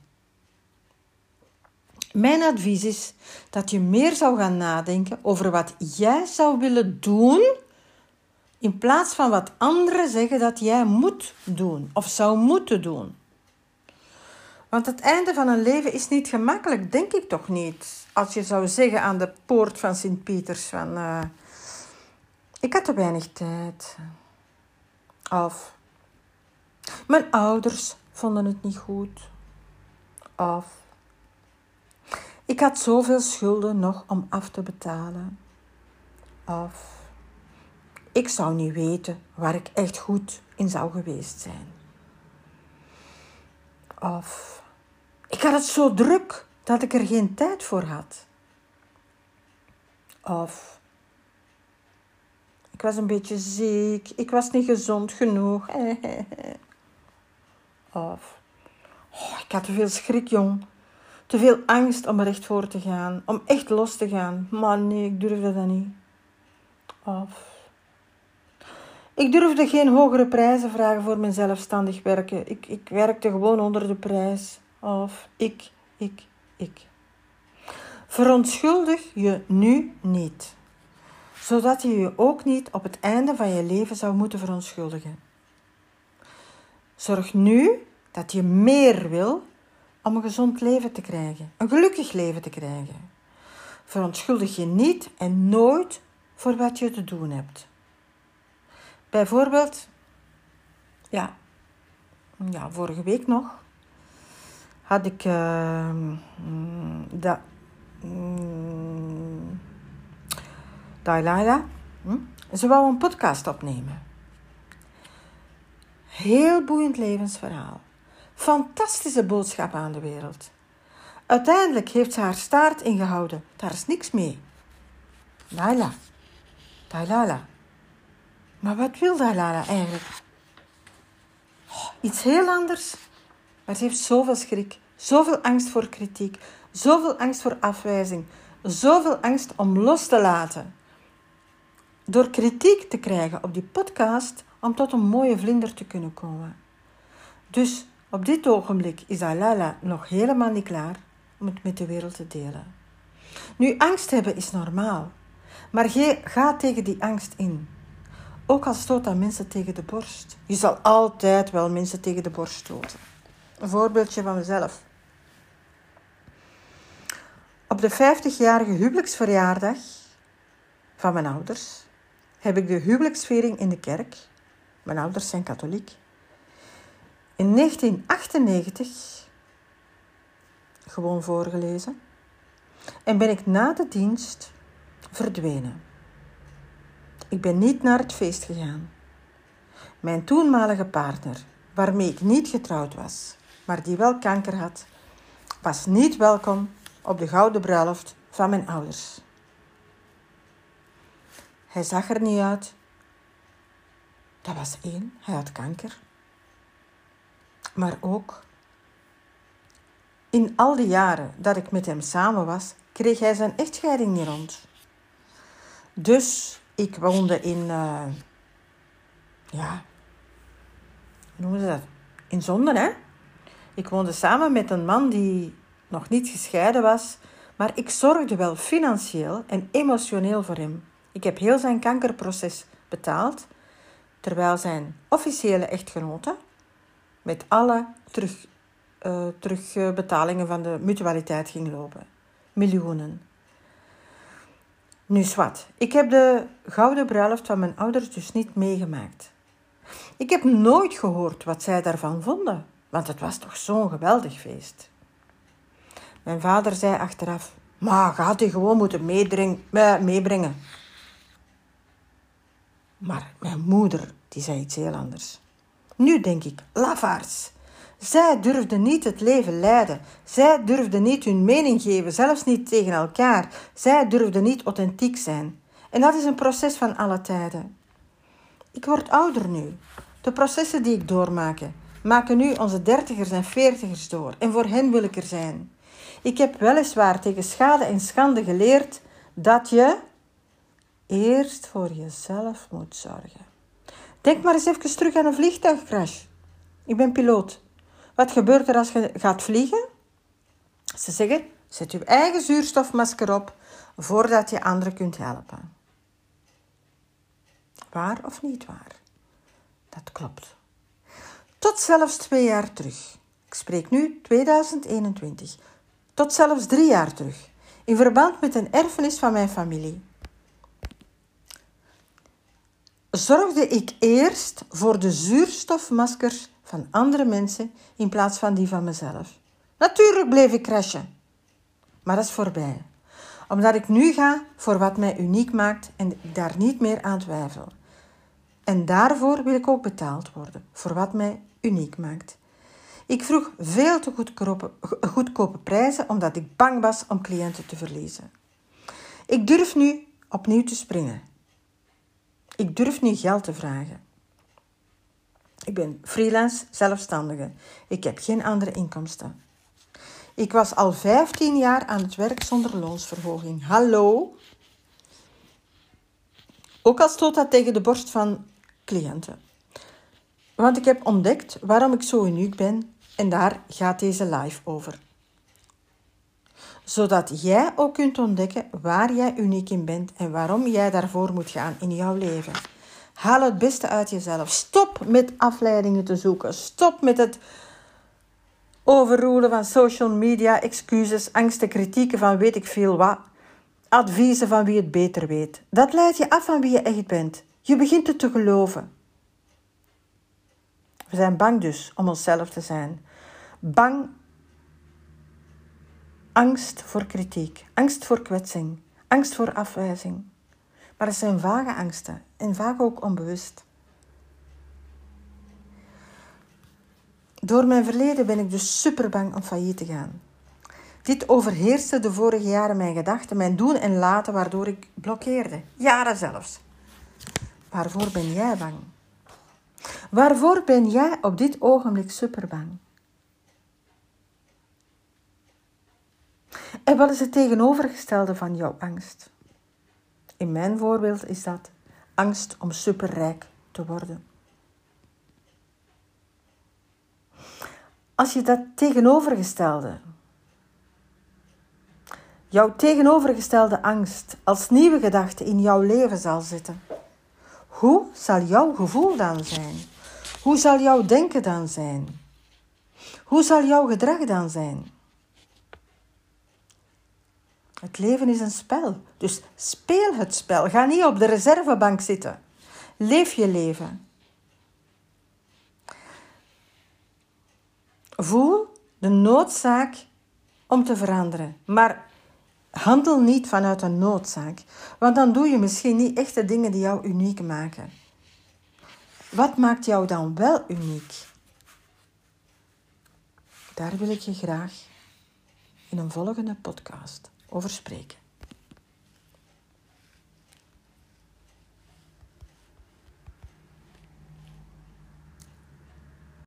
[SPEAKER 1] Mijn advies is dat je meer zou gaan nadenken over wat jij zou willen doen, in plaats van wat anderen zeggen dat jij moet doen of zou moeten doen. Want het einde van een leven is niet gemakkelijk, denk ik toch niet. Als je zou zeggen aan de poort van Sint-Pieters van... Uh, ik had te weinig tijd. Of... Mijn ouders vonden het niet goed. Of... Ik had zoveel schulden nog om af te betalen. Of... Ik zou niet weten waar ik echt goed in zou geweest zijn. Of ik had het zo druk dat ik er geen tijd voor had. Of ik was een beetje ziek, ik was niet gezond genoeg. Of oh, ik had te veel schrik, jong. Te veel angst om er echt voor te gaan, om echt los te gaan. Maar nee, ik durfde dat niet. Of ik durfde geen hogere prijzen vragen voor mijn zelfstandig werken. Ik, ik werkte gewoon onder de prijs. Of ik, ik, ik. Verontschuldig je nu niet, zodat je je ook niet op het einde van je leven zou moeten verontschuldigen. Zorg nu dat je meer wil om een gezond leven te krijgen, een gelukkig leven te krijgen. Verontschuldig je niet en nooit voor wat je te doen hebt. Bijvoorbeeld, ja, ja vorige week nog had ik uh, da, um. Hm? Ze wou een podcast opnemen. Heel boeiend levensverhaal. Fantastische boodschap aan de wereld. Uiteindelijk heeft ze haar staart ingehouden. Daar is niks mee. Laila. Dalila. Maar wat wil Dalila eigenlijk? Oh, iets heel anders. Maar ze heeft zoveel schrik. Zoveel angst voor kritiek, zoveel angst voor afwijzing, zoveel angst om los te laten. Door kritiek te krijgen op die podcast om tot een mooie vlinder te kunnen komen. Dus op dit ogenblik is Alala nog helemaal niet klaar om het met de wereld te delen. Nu, angst hebben is normaal, maar ga tegen die angst in. Ook al stoot dat mensen tegen de borst. Je zal altijd wel mensen tegen de borst stoten. Een voorbeeldje van mezelf. Op de 50-jarige huwelijksverjaardag van mijn ouders heb ik de huwelijksviering in de kerk, mijn ouders zijn katholiek, in 1998 gewoon voorgelezen en ben ik na de dienst verdwenen. Ik ben niet naar het feest gegaan. Mijn toenmalige partner, waarmee ik niet getrouwd was, maar die wel kanker had, was niet welkom op de gouden bruiloft van mijn ouders. Hij zag er niet uit. Dat was één, hij had kanker. Maar ook in al die jaren dat ik met hem samen was, kreeg hij zijn echtscheiding niet rond. Dus ik woonde in, uh, ja, hoe noemen ze dat? In Zonden, hè? Ik woonde samen met een man die nog niet gescheiden was, maar ik zorgde wel financieel en emotioneel voor hem. Ik heb heel zijn kankerproces betaald, terwijl zijn officiële echtgenote met alle terug, uh, terugbetalingen van de mutualiteit ging lopen. Miljoenen. Nu zwart, ik heb de gouden bruiloft van mijn ouders dus niet meegemaakt. Ik heb nooit gehoord wat zij daarvan vonden, want het was toch zo'n geweldig feest. Mijn vader zei achteraf, maar gaat hij gewoon moeten meebrengen. Maar mijn moeder, die zei iets heel anders. Nu denk ik, lafaards. Zij durfden niet het leven leiden. Zij durfden niet hun mening geven, zelfs niet tegen elkaar. Zij durfden niet authentiek zijn. En dat is een proces van alle tijden. Ik word ouder nu. De processen die ik doormaak, maken nu onze dertigers en veertigers door. En voor hen wil ik er zijn. Ik heb weliswaar tegen schade en schande geleerd dat je eerst voor jezelf moet zorgen. Denk maar eens even terug aan een vliegtuigcrash. Ik ben piloot. Wat gebeurt er als je gaat vliegen? Ze zeggen: zet je eigen zuurstofmasker op voordat je anderen kunt helpen. Waar of niet waar? Dat klopt. Tot zelfs twee jaar terug. Ik spreek nu 2021. Tot zelfs drie jaar terug. In verband met een erfenis van mijn familie. Zorgde ik eerst voor de zuurstofmaskers van andere mensen in plaats van die van mezelf. Natuurlijk bleef ik crashen. Maar dat is voorbij. Omdat ik nu ga voor wat mij uniek maakt en daar niet meer aan twijfel. En daarvoor wil ik ook betaald worden, voor wat mij uniek maakt. Ik vroeg veel te goedkope, goedkope prijzen omdat ik bang was om cliënten te verliezen. Ik durf nu opnieuw te springen. Ik durf nu geld te vragen. Ik ben freelance zelfstandige. Ik heb geen andere inkomsten. Ik was al 15 jaar aan het werk zonder loonsverhoging. Hallo? Ook al stoot dat tegen de borst van cliënten. Want ik heb ontdekt waarom ik zo uniek ben en daar gaat deze live over. Zodat jij ook kunt ontdekken waar jij uniek in bent en waarom jij daarvoor moet gaan in jouw leven. Haal het beste uit jezelf. Stop met afleidingen te zoeken. Stop met het overroelen van social media, excuses, angsten, kritieken van weet ik veel wat. Adviezen van wie het beter weet. Dat leidt je af van wie je echt bent. Je begint het te geloven. We zijn bang dus om onszelf te zijn. Bang, angst voor kritiek, angst voor kwetsing, angst voor afwijzing. Maar het zijn vage angsten en vaak ook onbewust. Door mijn verleden ben ik dus super bang om failliet te gaan. Dit overheerste de vorige jaren mijn gedachten, mijn doen en laten, waardoor ik blokkeerde. Jaren zelfs. Waarvoor ben jij bang? Waarvoor ben jij op dit ogenblik super bang? En wat is het tegenovergestelde van jouw angst? In mijn voorbeeld is dat angst om superrijk te worden. Als je dat tegenovergestelde, jouw tegenovergestelde angst als nieuwe gedachte in jouw leven zal zitten, hoe zal jouw gevoel dan zijn? Hoe zal jouw denken dan zijn? Hoe zal jouw gedrag dan zijn? Het leven is een spel, dus speel het spel. Ga niet op de reservebank zitten. Leef je leven. Voel de noodzaak om te veranderen, maar Handel niet vanuit een noodzaak, want dan doe je misschien niet echt de dingen die jou uniek maken. Wat maakt jou dan wel uniek? Daar wil ik je graag in een volgende podcast over spreken.